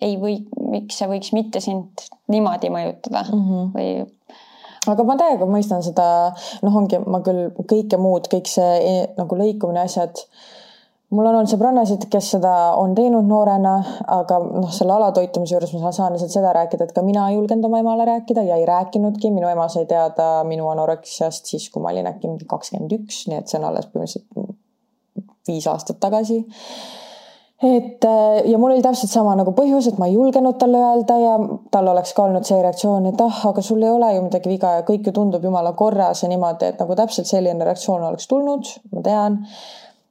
D: ei või, miks see võiks mitte sind niimoodi mõjutada mm -hmm. või
C: aga ma täiega mõistan seda, noh, ongi ma küll kõike muud, kõik see e, nagu lõikumine, asjad. mul on olnud sõbrannasid, kes seda on teinud noorena, aga noh, selle alatoitumise juures ma saan lihtsalt seda rääkida, et ka mina ei julgenud oma emale rääkida ja ei rääkinudki. minu ema sai teada minu anoreksiast siis, kui ma olin äkki mingi kakskümmend üks, nii et see on alles põhimõtteliselt viis aastat tagasi et äh, ja mul oli täpselt sama nagu põhjus, et ma ei julgenud talle öelda ja tal oleks ka olnud see reaktsioon, et ah, aga sul ei ole ju midagi viga ja kõik ju tundub jumala korras ja niimoodi, et nagu täpselt selline reaktsioon oleks tulnud, ma tean.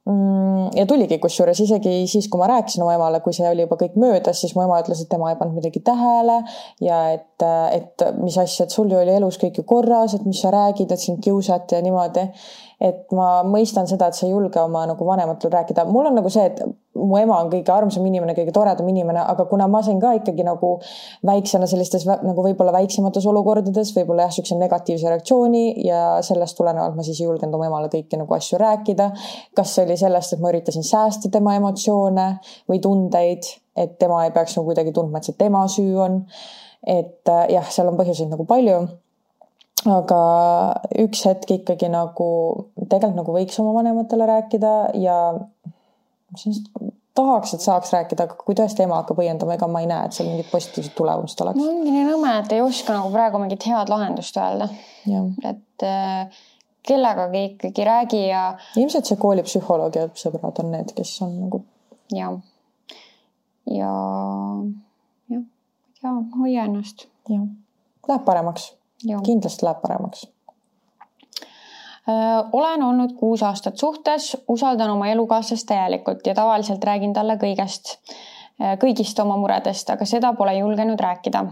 C: Mm, ja tuligi kusjuures isegi siis, kui ma rääkisin oma emale, kui see oli juba kõik möödas, siis mu ema ütles, et tema ei pannud midagi tähele ja et, et mis asja, et sul ju oli elus kõik ju korras, et mis sa räägid, et sind kiusati ja niimoodi et ma mõistan seda, et sa ei julge oma nagu vanematele rääkida. mul on nagu see, et mu ema on kõige armsam inimene, kõige toredam inimene, aga kuna ma sain ka ikkagi nagu väiksena sellistes nagu võib-olla väiksemates olukordades võib-olla jah, niisuguse negatiivse reaktsiooni ja sellest tulenevalt ma siis ei julgenud oma emale kõiki nagu asju rääkida. kas see oli sellest, et ma üritasin säästa tema emotsioone või tundeid, et tema ei peaks nagu kuidagi tundma, et see tema süü on. et jah, seal on põhjuseid nagu palju aga üks hetk ikkagi nagu tegelikult nagu võiks oma vanematele rääkida ja tahaks, et saaks rääkida, aga kui tõesti ema hakkab õiendama, ega ma ei näe, et seal mingit positiivset tulemust oleks.
D: no ongi nii nõme, et ei oska nagu praegu mingit head lahendust öelda. et äh, kellegagi ikkagi räägi ja.
C: ilmselt see koolipsühholoogi sõbrad on need, kes on nagu.
D: ja, ja, jah, ja hoia ennast.
C: jah, läheb paremaks kindlasti läheb paremaks
D: olen olnud kuus aastat suhtes, usaldan oma elukaaslast täielikult ja tavaliselt räägin talle kõigest, kõigist oma muredest, aga seda pole julgenud rääkida.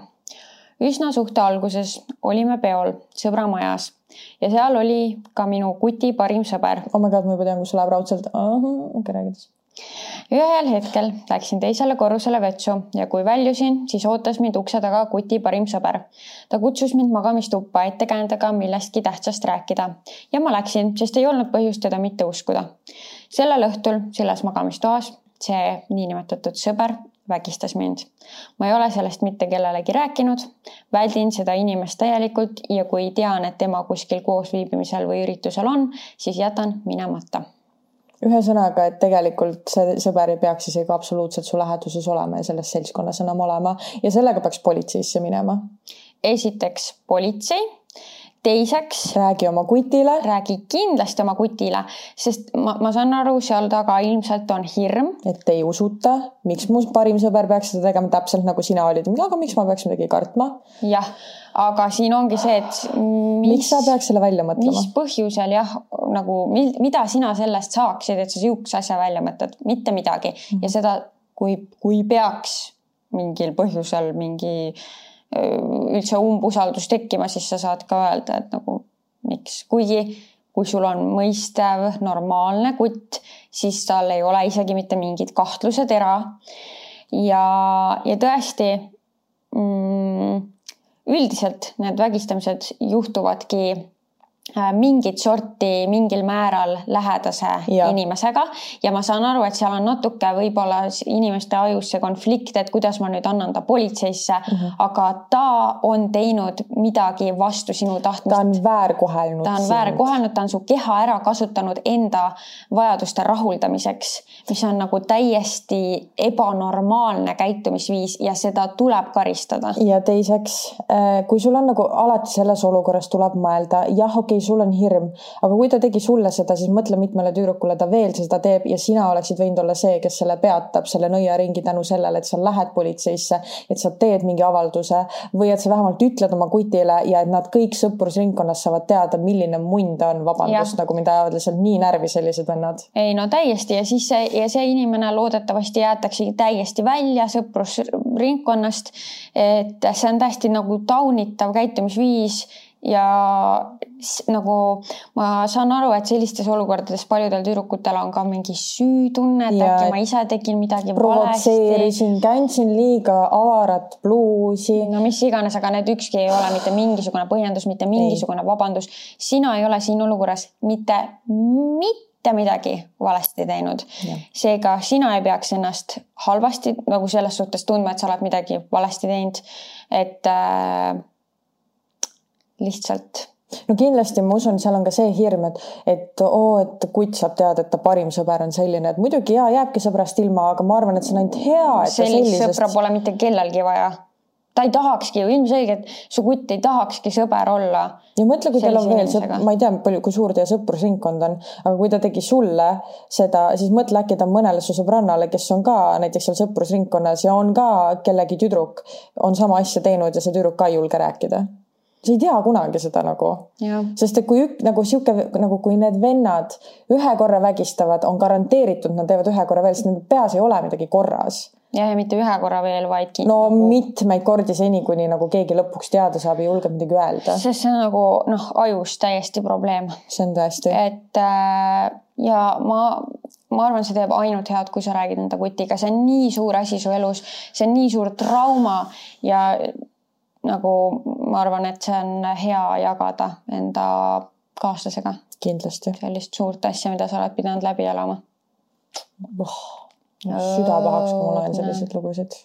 D: üsna suhte alguses olime peol sõbra majas ja seal oli ka minu kuti parim sõber.
C: oh my god, ma juba tean, kus see läheb raudselt. okei räägi
D: ühel hetkel läksin teisele korrusele vetsu ja kui väljusin, siis ootas mind ukse taga kuti parim sõber. ta kutsus mind magamistuppa ettekäändega millestki tähtsast rääkida ja ma läksin, sest ei olnud põhjust teda mitte uskuda. sellel õhtul selles magamistoas see niinimetatud sõber vägistas mind. ma ei ole sellest mitte kellelegi rääkinud, väldin seda inimest täielikult ja kui tean, et tema kuskil koosviibimisel või üritusel on, siis jätan minemata
C: ühesõnaga, et tegelikult see sõber ei peaks isegi absoluutselt su läheduses olema ja selles seltskonnas enam olema ja sellega peaks politseisse minema.
D: esiteks politsei teiseks.
C: räägi oma kutile.
D: räägi kindlasti oma kutile, sest ma, ma saan aru, seal taga ilmselt on hirm.
C: et ei usuta, miks mu parim sõber peaks seda tegema täpselt nagu sina olid, aga miks ma peaks midagi kartma.
D: jah, aga siin ongi see, et
C: mis, miks sa peaks selle välja mõtlema?
D: mis põhjusel jah, nagu mida sina sellest saaksid, et sa sihukese asja välja mõtled, mitte midagi ja seda, kui, kui peaks mingil põhjusel mingi üldse umbusaldus tekkima, siis sa saad ka öelda, et nagu miks, kuigi kui sul on mõistev normaalne kutt, siis tal ei ole isegi mitte mingit kahtlused era. ja, ja tõesti mm, üldiselt need vägistamised juhtuvadki mingit sorti mingil määral lähedase ja. inimesega ja ma saan aru, et seal on natuke võib-olla inimeste ajus see konflikt, et kuidas ma nüüd annan ta politseisse mm, -hmm. aga ta on teinud midagi vastu sinu tahtmist.
C: ta on väärkohelnud.
D: ta on väärkohelnud, ta on su keha ära kasutanud enda vajaduste rahuldamiseks, mis on nagu täiesti ebanormaalne käitumisviis ja seda tuleb karistada.
C: ja teiseks, äh, kui sul on nagu alati selles olukorras tuleb mõelda, jah, okei okay,, sul on hirm, aga kui ta tegi sulle seda, siis mõtle, mitmele tüdrukule ta veel seda teeb ja sina oleksid võinud olla see, kes selle peatab, selle nõiaringi tänu sellele, et sa lähed politseisse, et sa teed mingi avalduse või et sa vähemalt ütled oma kutile ja et nad kõik sõprusringkonnas saavad teada, milline munn ta on, vabandust, nagu mind ajavad lihtsalt nii närvi sellised vennad.
D: ei no täiesti ja siis see ja see inimene loodetavasti jäetaksegi täiesti välja sõprusringkonnast. et see on täiesti nagu taunitav käitumisviis ja nagu ma saan aru, et sellistes olukordades paljudel tüdrukutel on ka mingi süütunne, et äkki ma ise tegin midagi
C: provotseerisin, kandsin liiga avarat bluusi.
D: no mis iganes, aga need ükski ei ole mitte mingisugune põhjendus, mitte mingisugune ei. vabandus. sina ei ole siin olukorras mitte, mitte midagi valesti teinud. seega sina ei peaks ennast halvasti nagu selles suhtes tundma, et sa oled midagi valesti teinud. et äh, lihtsalt
C: no kindlasti ma usun, seal on ka see hirm, et, et oo, et kutt saab teada, et ta parim sõber on selline, et muidugi ja jääbki sõbrast ilma, aga ma arvan, et see on ainult hea.
D: sellist sellisest... sõpra pole mitte kellelgi vaja. ta ei tahakski ju ilmselgelt, su kutt ei tahakski sõber olla.
C: ja mõtle, kui teil on veel ma ei tea, palju, kui suur teie sõprusringkond on, aga kui ta tegi sulle seda, siis mõtle äkki ta on mõnele su sõbrannale, kes on ka näiteks seal sõprusringkonnas ja on ka kellegi tüdruk, on sama asja teinud ja see tüdruk ka ei julge rääkida sa ei tea kunagi seda nagu. sest et kui ük, nagu sihuke nagu, kui need vennad ühe korra vägistavad, on garanteeritud, nad teevad ühe korra veel, sest nende peas ei ole midagi korras.
D: jah, ja mitte ühe korra veel, vaid.
C: no nagu... mitmeid kordi seni, kuni nagu keegi lõpuks teada saab ja julgeb midagi öelda.
D: sest see on nagu noh, ajus täiesti probleem.
C: see on tõesti.
D: et äh, ja ma, ma arvan, see teeb ainult head, kui sa räägid enda kutiga, see on nii suur asi su elus, see on nii suur trauma ja nagu ma arvan, et see on hea jagada enda kaaslasega.
C: kindlasti.
D: sellist suurt asja, mida sa oled pidanud läbi elama
C: oh,. süda pahaks, kui ma loen selliseid lugusid.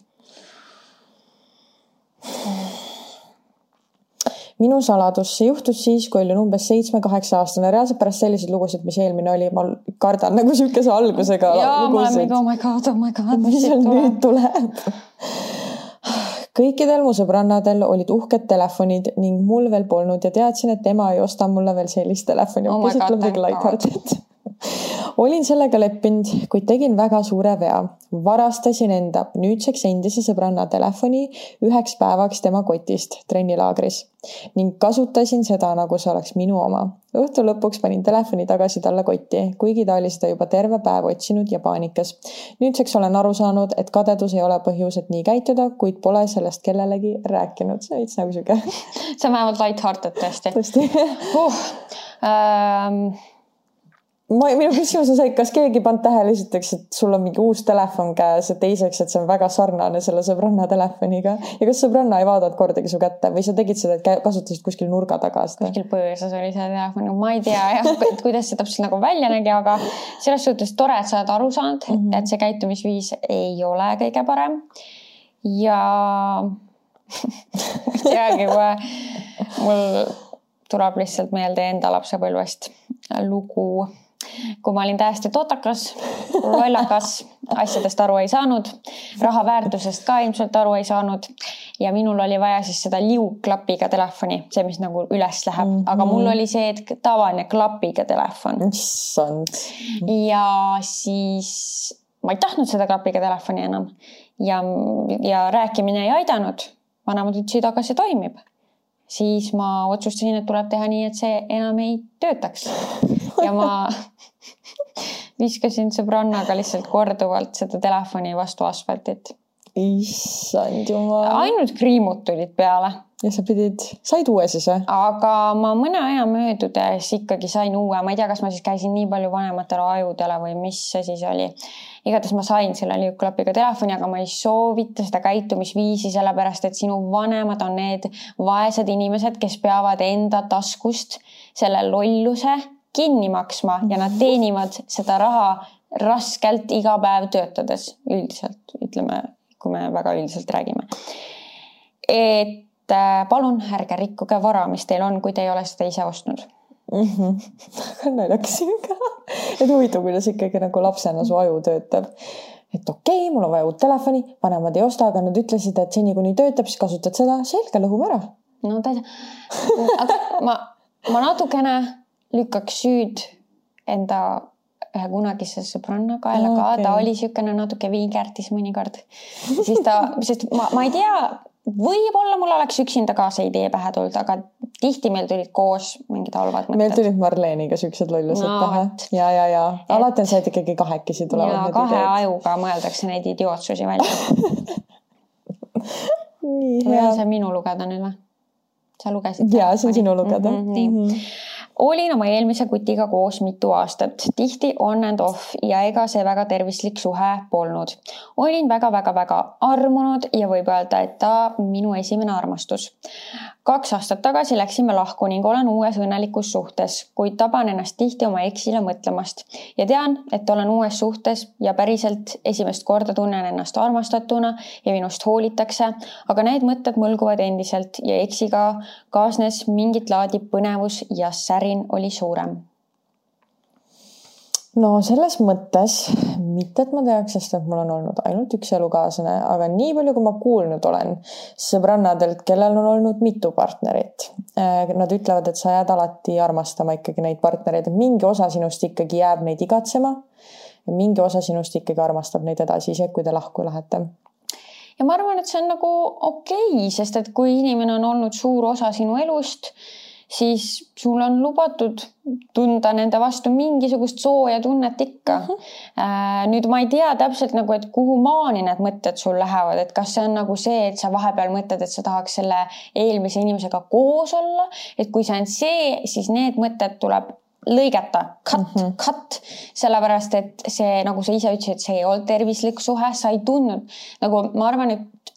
C: minu saladus, see juhtus siis, kui olin umbes seitsme-kaheksa aastane, reaalselt pärast selliseid lugusid, mis eelmine oli, ma kardan nagu sihukese algusega.
D: jaa, ma olen mingi oh my god, oh my god.
C: mis nüüd tuleb kõikidel mu sõbrannadel olid uhked telefonid ning mul veel polnud ja teadsin, et ema ei osta mulle veel sellist telefoni
D: oh.
C: okei, siit tuleb midagi light-hearted olin sellega leppinud, kuid tegin väga suure vea. varastasin enda nüüdseks endise sõbranna telefoni üheks päevaks tema kotist trennilaagris ning kasutasin seda, nagu see oleks minu oma. õhtu lõpuks panin telefoni tagasi talle kotti, kuigi ta oli seda juba terve päev otsinud ja paanikas. nüüdseks olen aru saanud, et kadedus ei ole põhjus, et nii käituda, kuid pole sellest kellelegi rääkinud. see on veits nagu sihuke.
D: see on vähemalt light-hearted tõesti.
C: tõesti
D: uh, ähm
C: ma, minu küsimus on see, et kas keegi pannud tähele esiteks, et sul on mingi uus telefon käes ja teiseks, et see on väga sarnane selle sõbranna telefoniga ja kas sõbranna ei vaadanud kordagi su kätte või sa tegid seda, et kasutasid kuskil nurga taga seda?
D: kuskil põõsas oli see telefon, no ma ei tea jah, et kuidas see täpselt nagu välja nägi, aga selles suhtes tore, et sa oled aru saanud mm, -hmm. et see käitumisviis ei ole kõige parem. ja ma ei teagi, mul tuleb lihtsalt meelde enda lapsepõlvest lugu kui ma olin täiesti totakas, lollakas, asjadest aru ei saanud, raha väärtusest ka ilmselt aru ei saanud ja minul oli vaja siis seda liugklapiga telefoni, see, mis nagu üles läheb mm, -hmm. aga mul oli see, et tavaline klapiga telefon.
C: issand.
D: ja siis ma ei tahtnud seda klapiga telefoni enam ja, ja rääkimine ei aidanud. vanemad ütlesid, aga see toimib siis ma otsustasin, et tuleb teha nii, et see enam ei töötaks ja ma viskasin sõbrannaga lihtsalt korduvalt seda telefoni vastu asfaltit.
C: issand jumal.
D: ainult kriimud tulid peale.
C: ja sa pidid, said uue siis või?
D: aga ma mõne aja möödudes ikkagi sain uue, ma ei tea, kas ma siis käisin nii palju vanematele ajudele või mis see siis oli. igatahes ma sain selle liuklapiga telefoni, aga ma ei soovita seda käitumisviisi, sellepärast et sinu vanemad on need vaesed inimesed, kes peavad enda taskust selle lolluse kinni maksma ja nad teenivad seda raha raskelt iga päev töötades üldiselt, ütleme, kui me väga üldiselt räägime. et äh, palun ärge rikkuge vara, mis teil on, kui te ei ole seda ise ostnud
C: mm. -hmm. naljakas ka. et huvitav, kuidas ikkagi nagu lapsena su aju töötab. et okei okay,, mul on vaja uut telefoni, vanemad ei osta, aga nad ütlesid, et seni kuni töötab, siis kasutad seda, selge, lõhume ära.
D: no tea, aga ma, ma natukene lükkaks süüd enda ühe kunagise sõbranna kaela okay. ka, ta oli niisugune natuke viigertis mõnikord. siis ta, sest ma, ma ei tea, võib-olla mul oleks üksinda ka see idee pähe tulnud, aga tihti meil tulid koos mingid halvad mõtted.
C: meil tulid Marleeniga siuksed lollused no, pähe ja, ja, ja alati on see, et ikkagi kahekesi tulevad.
D: ja kahe ideed. ajuga mõeldakse neid idiootsusi välja
C: nii hea.
D: see minu lugeda nüüd või? sa lugesid?
C: ja, see on sinu lugeda mm.
D: -hmm, nii mm. -hmm olin oma eelmise kutiga koos mitu aastat, tihti on and off ja ega see väga tervislik suhe polnud. olin väga-väga-väga armunud ja võib öelda, et ta minu esimene armastus kaks aastat tagasi läksime lahku ning olen uues õnnelikus suhtes, kuid taban ennast tihti oma eksile mõtlemast. Ja tean, et olen uues suhtes ja päriselt esimest korda tunnen ennast armastatuna ja minust hoolitakse, aga need mõtted mõlguvad endiselt ja eksiga kaasnes mingit laadi põnevus ja särin oli suurem
C: no selles mõttes mitte, et ma teaks, sest et mul on olnud ainult üks elukaaslane, aga nii palju, kui ma kuulnud olen sõbrannadelt, kellel on olnud mitu partnerit. Äh, nad ütlevad, et sa jääd alati armastama ikkagi neid partnereid, et mingi osa sinust ikkagi jääb neid igatsema. mingi osa sinust ikkagi armastab neid edasi, isegi kui te lahku lähete
D: ja ma arvan, et see on nagu okei okay,, sest et kui inimene on olnud suur osa sinu elust siis sul on lubatud tunda nende vastu mingisugust sooja tunnet ikka uh. -huh. nüüd ma ei tea täpselt nagu, et kuhu maani need mõtted sul lähevad, et kas see on nagu see, et sa vahepeal mõtled, et sa tahaks selle eelmise inimesega koos olla, et kui see on see, siis need mõtted tuleb lõigata, cut mm, -hmm. cut, sellepärast et see, nagu sa ise ütlesid, see ei olnud tervislik suhe, sa ei tundnud nagu ma arvan, et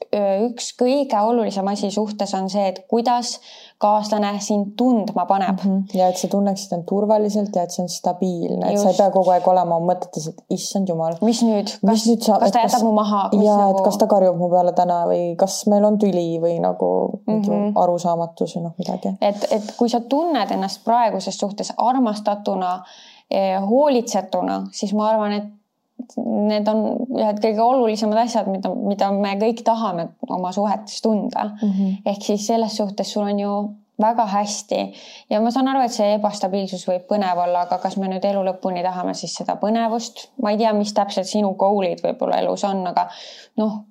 D: üks kõige olulisem asi suhtes on see, et kuidas kaaslane sind tundma paneb mm.
C: -hmm. ja et sa tunneksid end turvaliselt ja et see on stabiilne, et sa ei pea kogu aeg olema mõtetes, et issand jumal.
D: mis nüüd, kas, kas ta jätab kas, mu maha?
C: ja nagu... et kas ta karjub mu peale täna või kas meil on tüli või nagu mm -hmm. arusaamatus või noh, midagi.
D: et, et kui sa tunned ennast praeguses suhtes armastatuna, eh, hoolitsetuna, siis ma arvan, et need on ühed kõige olulisemad asjad, mida, mida me kõik tahame oma suhetes tunda mm. -hmm. ehk siis selles suhtes sul on ju väga hästi ja ma saan aru, et see ebastabiilsus võib põnev olla, aga kas me nüüd elu lõpuni tahame siis seda põnevust, ma ei tea, mis täpselt sinu goal'id võib-olla elus on, aga noh,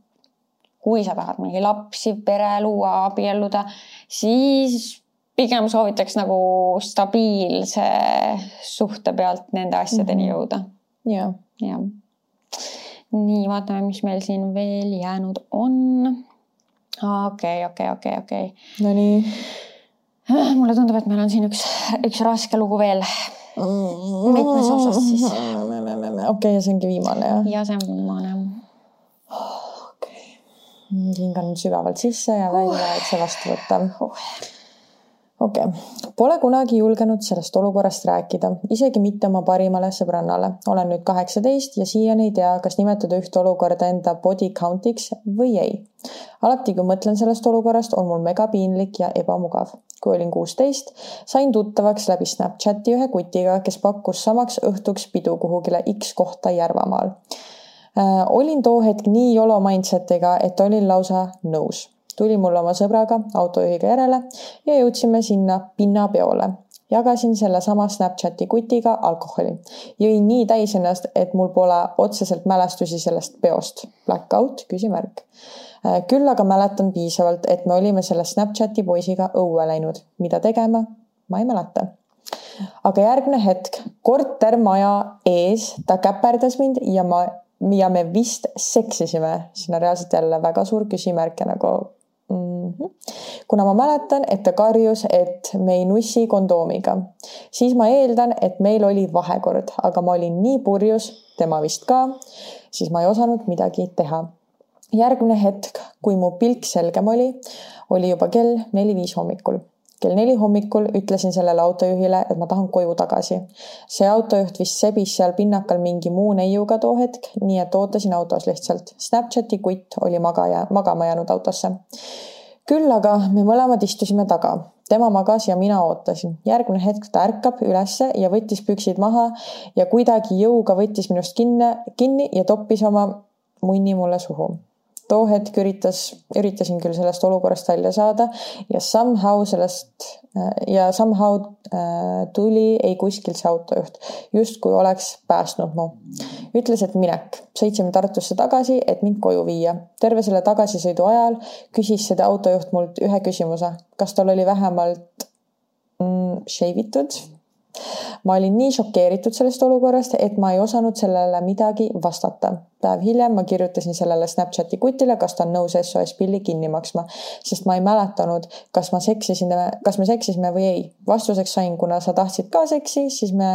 D: kui sa tahad mingi lapsi, pere luua, abielluda, siis pigem soovitaks nagu stabiilse suhte pealt nende asjadeni mm -hmm. jõuda.
C: jah
D: jah. Nii, vaatame, mis meil siin veel jäänud on. okei, okei, okei, okei.
C: Nonii.
D: mulle tundub, et meil on siin üks, üks raske lugu veel. mitmes osas siis?
C: okei okay,, ja see ongi viimane jah?
D: ja see on viimane.
C: okei okay.. hingan sügavalt sisse ja välja, et see vastu võtta uh okei okay., pole kunagi julgenud sellest olukorrast rääkida, isegi mitte oma parimale sõbrannale. olen nüüd kaheksateist ja siiani ei tea, kas nimetada ühte olukorda enda body count'iks või ei. alati, kui mõtlen sellest olukorrast, on mul megapiinlik ja ebamugav. kui olin kuusteist, sain tuttavaks läbi Snapchati ühe kutiga, kes pakkus samaks õhtuks pidu kuhugile X kohta Järvamaal äh, olin too hetk nii YOLO mindset'iga, et olin lausa nõus tuli mul oma sõbraga autojuhiga järele ja jõudsime sinna pinnapeole. jagasin sellesama Snapchati kutiga alkoholi. jõin nii täis ennast, et mul pole otseselt mälestusi sellest peost. Blackout, küsimärk. Äh, küll aga mäletan piisavalt, et me olime selle Snapchati poisiga õue läinud. mida tegema? ma ei mäleta aga järgmine hetk kortermaja ees ta käperdas mind ja ma ja me vist seksisime, siin on reaalselt jälle väga suur küsimärk ja nagu. Kuna ma mäletan, et ta karjus, et me ei nussi kondoomiga, siis ma eeldan, et meil oli vahekord, aga ma olin nii purjus, tema vist ka, siis ma ei osanud midagi teha. järgmine hetk, kui mu pilk selgem oli, oli juba kell neli-viis hommikul kell neli hommikul ütlesin sellele autojuhile, et ma tahan koju tagasi. see autojuht vist sebis seal pinnakal mingi muu neiuga too hetk, nii et ootasin autos lihtsalt. Snapchati kutt oli magaja, magama jäänud autosse. Küll aga me mõlemad istusime taga, tema magas ja mina ootasin. järgmine hetk ta ärkab ülesse ja võttis püksid maha ja kuidagi jõuga võttis minust kinni, kinni ja toppis oma munni mulle suhu too hetk üritas, üritasin küll sellest olukorrast välja saada ja somehow sellest ja somehow äh, tuli ei kuskilt see autojuht, justkui oleks päästnud mu. ütles, et minek, sõitsime Tartusse tagasi, et mind koju viia. terve selle tagasisõidu ajal küsis seda autojuht mult ühe küsimuse, kas tal oli vähemalt mm, shave itud ma olin nii šokeeritud sellest olukorrast, et ma ei osanud sellele midagi vastata päev hiljem ma kirjutasin sellele Snapchati kutile, kas ta on nõus SOS pilli kinni maksma, sest ma ei mäletanud, kas ma seksisin, kas me seksisime või ei. vastuseks sain, kuna sa tahtsid ka seksi, siis me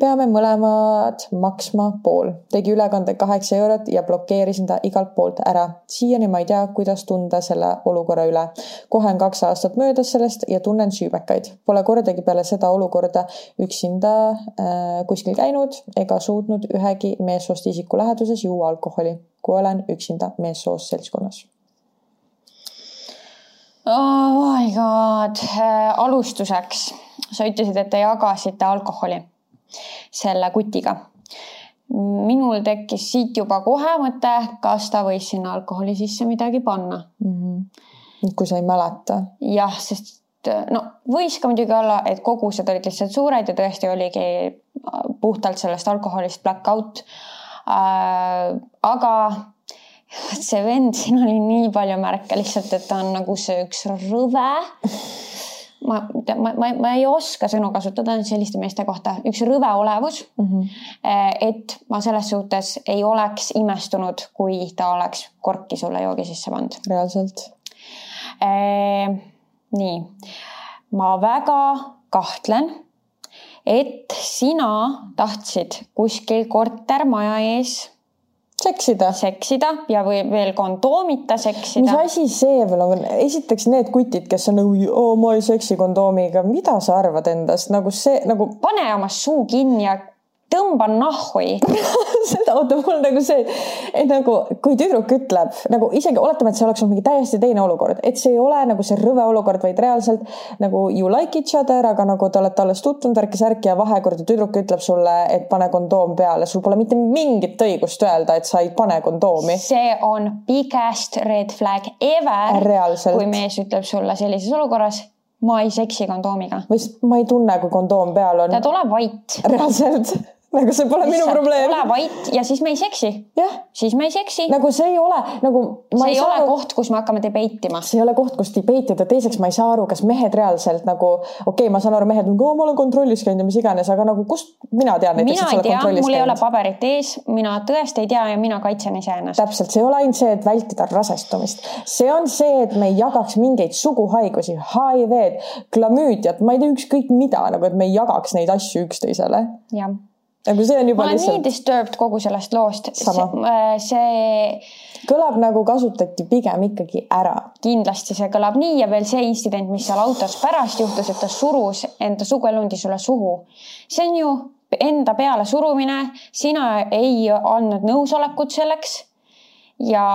C: peame mõlemad maksma pool. tegi ülekande kaheksa eurot ja blokeerisin ta igalt poolt ära. siiani ma ei tea, kuidas tunda selle olukorra üle. kohe on kaks aastat möödas sellest ja tunnen süümekaid. Pole kordagi peale seda olukorda üksinda äh, kuskil käinud ega suutnud ühegi meessoost isiku läheduses juua juua alkoholi, kui olen üksinda meessoost seltskonnas.
D: Oh my god, äh, alustuseks sa ütlesid, et te jagasite alkoholi selle kutiga. minul tekkis siit juba kohe mõte, kas ta võis sinna alkoholi sisse midagi panna mm.
C: -hmm. kui sa ei mäleta.
D: jah, sest no võis ka muidugi olla, et kogused olid lihtsalt suured ja tõesti oligi puhtalt sellest alkoholist black out Äh, aga see vend, siin oli nii palju märke lihtsalt, et ta on nagu see üks rõve. ma, ma, ma, ma ei oska sõnu kasutada selliste meeste kohta, üks rõve olevus mm. -hmm. et ma selles suhtes ei oleks imestunud, kui ta oleks korki sulle joogi sisse pannud.
C: reaalselt
D: e,. nii, ma väga kahtlen et sina tahtsid kuskil kortermaja ees
C: seksida.
D: seksida ja või veel kondoomita seksida.
C: mis asi see veel on? esiteks need kutid, kes on nagu oo, ma ei seksi kondoomiga, mida sa arvad endast nagu see nagu.
D: pane oma suu kinni ja tõmban nahhui
C: seda, oota, mul nagu see, et nagu kui tüdruk ütleb nagu isegi oletame, et see oleks olnud mingi täiesti teine olukord, et see ei ole nagu see rõve olukord, vaid reaalselt nagu you like each other, aga nagu te olete alles tutvunud, värki-särki ja vahekord ja tüdruk ütleb sulle, et pane kondoom peale, sul pole mitte mingit õigust öelda, et sa ei pane kondoomi.
D: see on biggest red flag ever. kui mees ütleb sulle sellises olukorras ma ei seksi kondoomiga.
C: või ma ei tunne, kui kondoom peal on.
D: tead, ole vait.
C: reaalselt nagu see pole Lihtsalt minu probleem.
D: ole vait ja siis me ei seksi. siis me ei seksi.
C: nagu see ei ole nagu.
D: see ei ole aru... koht, kus me hakkame debate ima.
C: see ei ole koht, kus debate ida, teiseks ma ei saa aru, kas mehed reaalselt nagu, okei okay,, ma saan aru, mehed nagu, ma olen kontrollis käinud ja mis iganes, aga nagu kust mina tean näiteks,
D: et sa oled kontrollis käinud? mul ei ole paberit ees, mina tõesti ei tea ja mina kaitsen iseennast.
C: täpselt, see ei ole ainult see, et vältida rasestumist, see on see, et me ei jagaks mingeid suguhaigusi, HIV-d, klamüüdiat, ma ei tea, ükskõik mida nagu, et me ei jagaks neid asju üksteisele.
D: jah
C: nagu see on juba
D: ma olen
C: lihtsalt.
D: nii disturbed kogu sellest loost. see, äh, see.
C: kõlab nagu kasutati pigem ikkagi ära.
D: kindlasti see kõlab nii ja veel see intsident, mis seal autos pärast juhtus, et ta surus enda suguelundi sulle suhu. see on ju enda peale surumine, sina ei andnud nõusolekut selleks. ja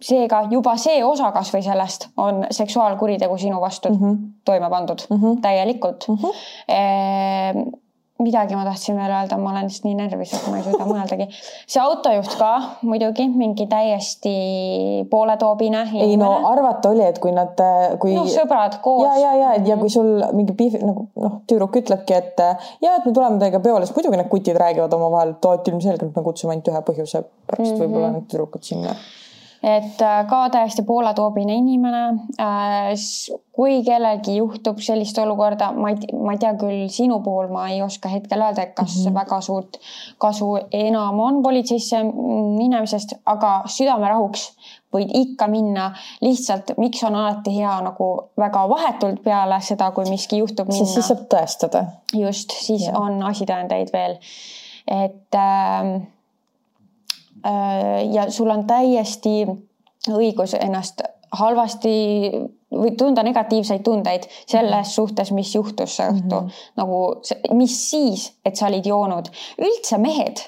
D: seega juba see osa kasvõi sellest on seksuaalkuritegu sinu vastu mm -hmm. toime pandud mm -hmm. täielikult mm. -hmm midagi ma tahtsin veel öelda, ma olen lihtsalt nii närvis, et ma ei suuda mõeldagi. see autojuht ka muidugi mingi täiesti pooletoobine.
C: ei no arvata oli, et kui nad, kui.
D: noh, sõbrad koos.
C: ja, ja, ja, ja kui sul mingi piif, nagu noh, tüdruk ütlebki, et ja, et me tuleme teiega peole, siis muidugi need kutid räägivad omavahel, et ilmselgelt me kutsume ainult ühe põhjuse pärast mm -hmm. võib-olla need tüdrukud sinna
D: et äh, ka täiesti pooletoobine inimene. Äh, kui kellelgi juhtub sellist olukorda, ma ei, ma ei tea küll, sinu puhul ma ei oska hetkel öelda, kas mm -hmm. väga suurt kasu enam on politseisse minemisest, aga südamerahuks võid ikka minna. lihtsalt, miks on alati hea nagu väga vahetult peale seda, kui miski juhtub minna.
C: siis saab tõestada.
D: just, siis ja. on asitõendeid veel. et Äh, ja sul on täiesti õigus ennast halvasti või tunda negatiivseid tundeid selles -hmm. suhtes, mis juhtus see õhtu mm. -hmm. nagu, mis siis, et sa olid joonud. üldse mehed,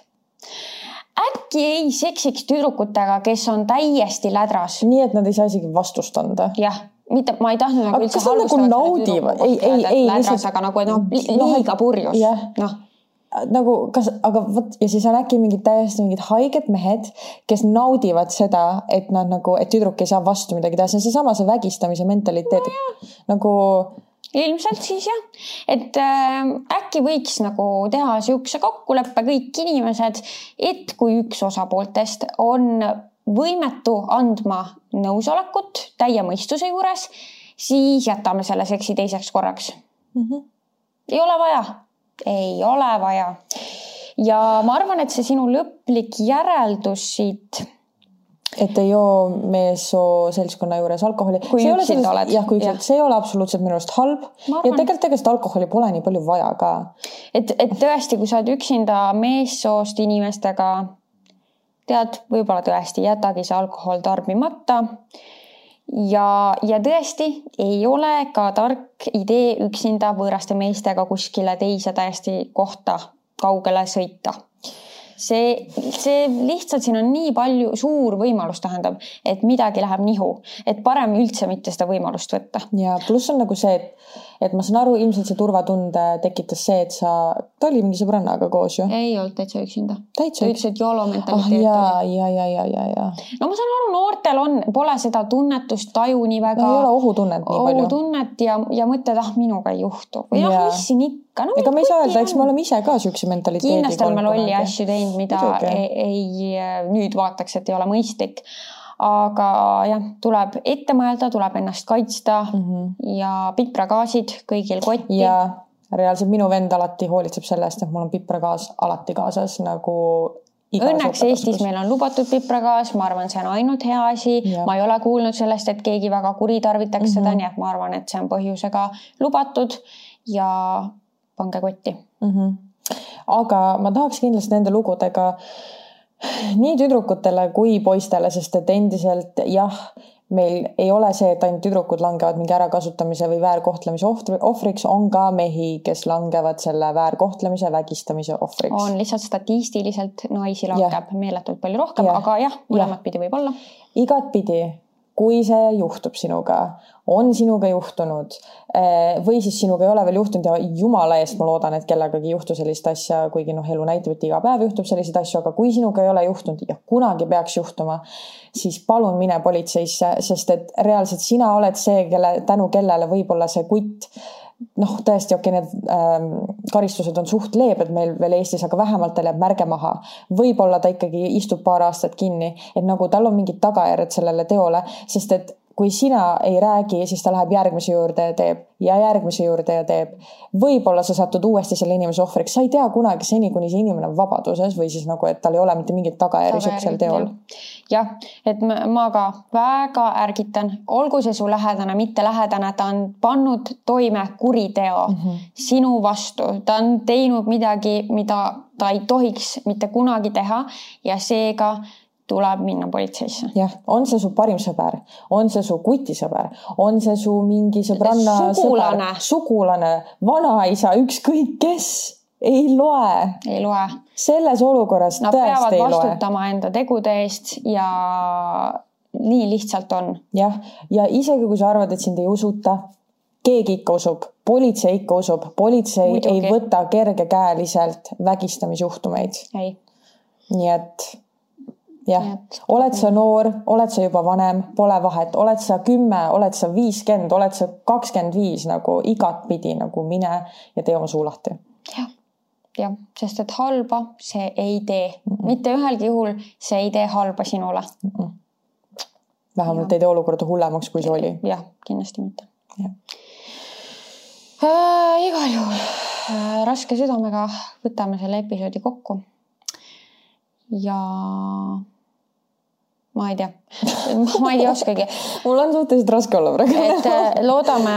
D: äkki ei seksiks tüdrukutega, kes on täiesti lädras.
C: nii, et nad ei saa isegi vastust anda.
D: jah mitte, ma ei tahtnud nagu üldse
C: halvustada. nagu naudivad, ei, ei, ei,
D: lihtsalt. aga nagu, et noh, liiga purjus, noh
C: nagu kas, aga vot ja siis on äkki mingid täiesti mingid haiged mehed, kes naudivad seda, et nad nagu, et tüdruk ei saa vastu midagi teha, see on seesama see vägistamise mentaliteet no,, nagu.
D: ilmselt siis jah, et äh, äkki võiks nagu teha siukse kokkuleppe kõik inimesed, et kui üks osapooltest on võimetu andma nõusolekut täie mõistuse juures, siis jätame selle seksi teiseks korraks mm. -hmm. ei ole vaja ei ole vaja. ja ma arvan, et see sinu lõplik järeldus siit
C: et ei joo meessoo seltskonna juures alkoholi.
D: kui üksinda oled.
C: jah, kui üksinda, see ei ole absoluutselt minu arust halb ja tegelikult ega seda alkoholi pole nii palju vaja ka.
D: et, et tõesti, kui sa oled üksinda meessoost inimestega, tead, võib-olla tõesti jätagi see alkohol tarbimata. Ja, ja tõesti ei ole ka tark idee üksinda võõraste meestega kuskile teise täiesti kohta kaugele sõita see, see lihtsalt siin on nii palju, suur võimalus tähendab, et midagi läheb nihu, et parem üldse mitte seda võimalust võtta.
C: ja pluss on nagu see, et, et ma saan aru, ilmselt see turvatunde tekitas see, et sa, ta oli mingi sõbrannaga koos ju?
D: ei olnud täitsa üksinda. ta ütles, et YOLO mentaliteet
C: ah,. ja, ja, ja, ja, ja,
D: no ma saan aru, noortel on, pole seda tunnetust, taju nii väga.
C: no ei ole ohutunnet nii palju.
D: ohutunnet ja, ja mõtled, ah minuga ei juhtu või ah, mis siin ikka
C: ikka no,. ega me ei saa öelda, eks me oleme ise ka siukse mentaliteediga.
D: kindlasti oleme lolli asju teinud, mida ei, ei, nüüd vaataks, et ei ole mõistlik. Aga jah, tuleb ette mõelda, tuleb ennast kaitsta mm -hmm. ja pipragaasid kõigil kotti.
C: ja reaalselt minu vend alati hoolitseb selle eest, et mul on pipragaas alati kaasas nagu
D: Õnneks Eestis meil on lubatud pipragaas, ma arvan, see on ainult hea asi. ma ei ole kuulnud sellest, et keegi väga kuritarvitaks mm -hmm. seda, mhm. nii et ma arvan, et see on põhjusega lubatud ja pange kotti
C: mm. -hmm. aga ma tahaks kindlasti nende lugudega nii tüdrukutele kui poistele, sest et endiselt jah, meil ei ole see, et ainult tüdrukud langevad mingi ärakasutamise või väärkohtlemise ohvriks, on ka mehi, kes langevad selle väärkohtlemise, vägistamise ohvriks.
D: on lihtsalt statistiliselt naisi langeb meeletult palju rohkem, aga jah, mõlemat pidi võib olla.
C: igatpidi kui see juhtub sinuga, on sinuga juhtunud eh, või siis sinuga ei ole veel juhtunud ja jumala eest ma loodan, et kellegagi ei juhtu sellist asja, kuigi noh, elu näitab, et iga päev juhtub selliseid asju, aga kui sinuga ei ole juhtunud ja kunagi peaks juhtuma, siis palun mine politseisse, sest et reaalselt sina oled see, kelle, tänu kellele võib-olla see kutt noh, tõesti, okei okay,, need ähm, karistused on suht leebed meil veel Eestis, aga vähemalt tal jääb märge maha. võib-olla ta ikkagi istub paar aastat kinni, et nagu tal on mingid tagajärjed sellele teole, sest et kui sina ei räägi, siis ta läheb järgmise juurde ja teeb ja järgmise juurde ja teeb. võib-olla sa satud uuesti selle inimese ohvriks, sa ei tea kunagi seni, kuni see inimene on vabaduses või siis nagu, et tal ei ole mitte mingit tagajärgi siuksel teol.
D: jah, et ma, ma ka väga ärgitan, olgu see su lähedane, mitte lähedane, ta on pannud toime kuriteo mm -hmm. sinu vastu, ta on teinud midagi, mida ta ei tohiks mitte kunagi teha ja seega tuleb minna politseisse.
C: jah, on see su parim sõber, on see su kutisõber, on see su mingi sõbranna,
D: sugulane,
C: sugulane, vanaisa, ükskõik kes, ei loe.
D: ei loe.
C: selles olukorras
D: Nad tõesti ei loe. vastutama enda tegude eest ja nii lihtsalt on.
C: jah, ja isegi kui sa arvad, et sind ei usuta, keegi ikka usub, politsei ikka usub, politsei Muidugi. ei võta kergekäeliselt vägistamisjuhtumeid. nii et jah, oled sa noor, oled sa juba vanem, pole vahet, oled sa kümme, oled sa viiskümmend, oled sa kakskümmend viis nagu igatpidi nagu mine ja tee oma suu lahti.
D: jah, jah, sest et halba see ei tee mm, -mm. mitte ühelgi juhul see ei tee halba sinule mm. -mm.
C: vähemalt ja. ei tee olukorda hullemaks, kui see oli.
D: jah, kindlasti mitte. Äh, igal juhul äh, raske südamega võtame selle episoodi kokku ja ma ei tea, ma ei oskagi.
C: mul on suhteliselt raske olla praegu.
D: et äh, loodame,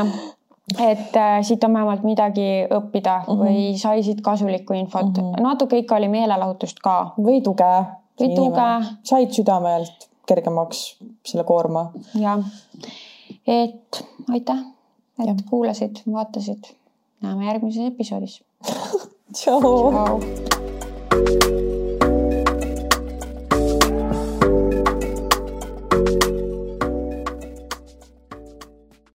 D: et äh, siit on vähemalt midagi õppida mm -hmm. või sai siit kasulikku infot mm, -hmm. natuke ikka oli meelelahutust ka.
C: või tuge.
D: või tuge.
C: said südamelt kergemaks selle koorma.
D: jah, et aitäh, et ja. kuulasid, vaatasid. näeme järgmises episoodis
C: tšau, tšau..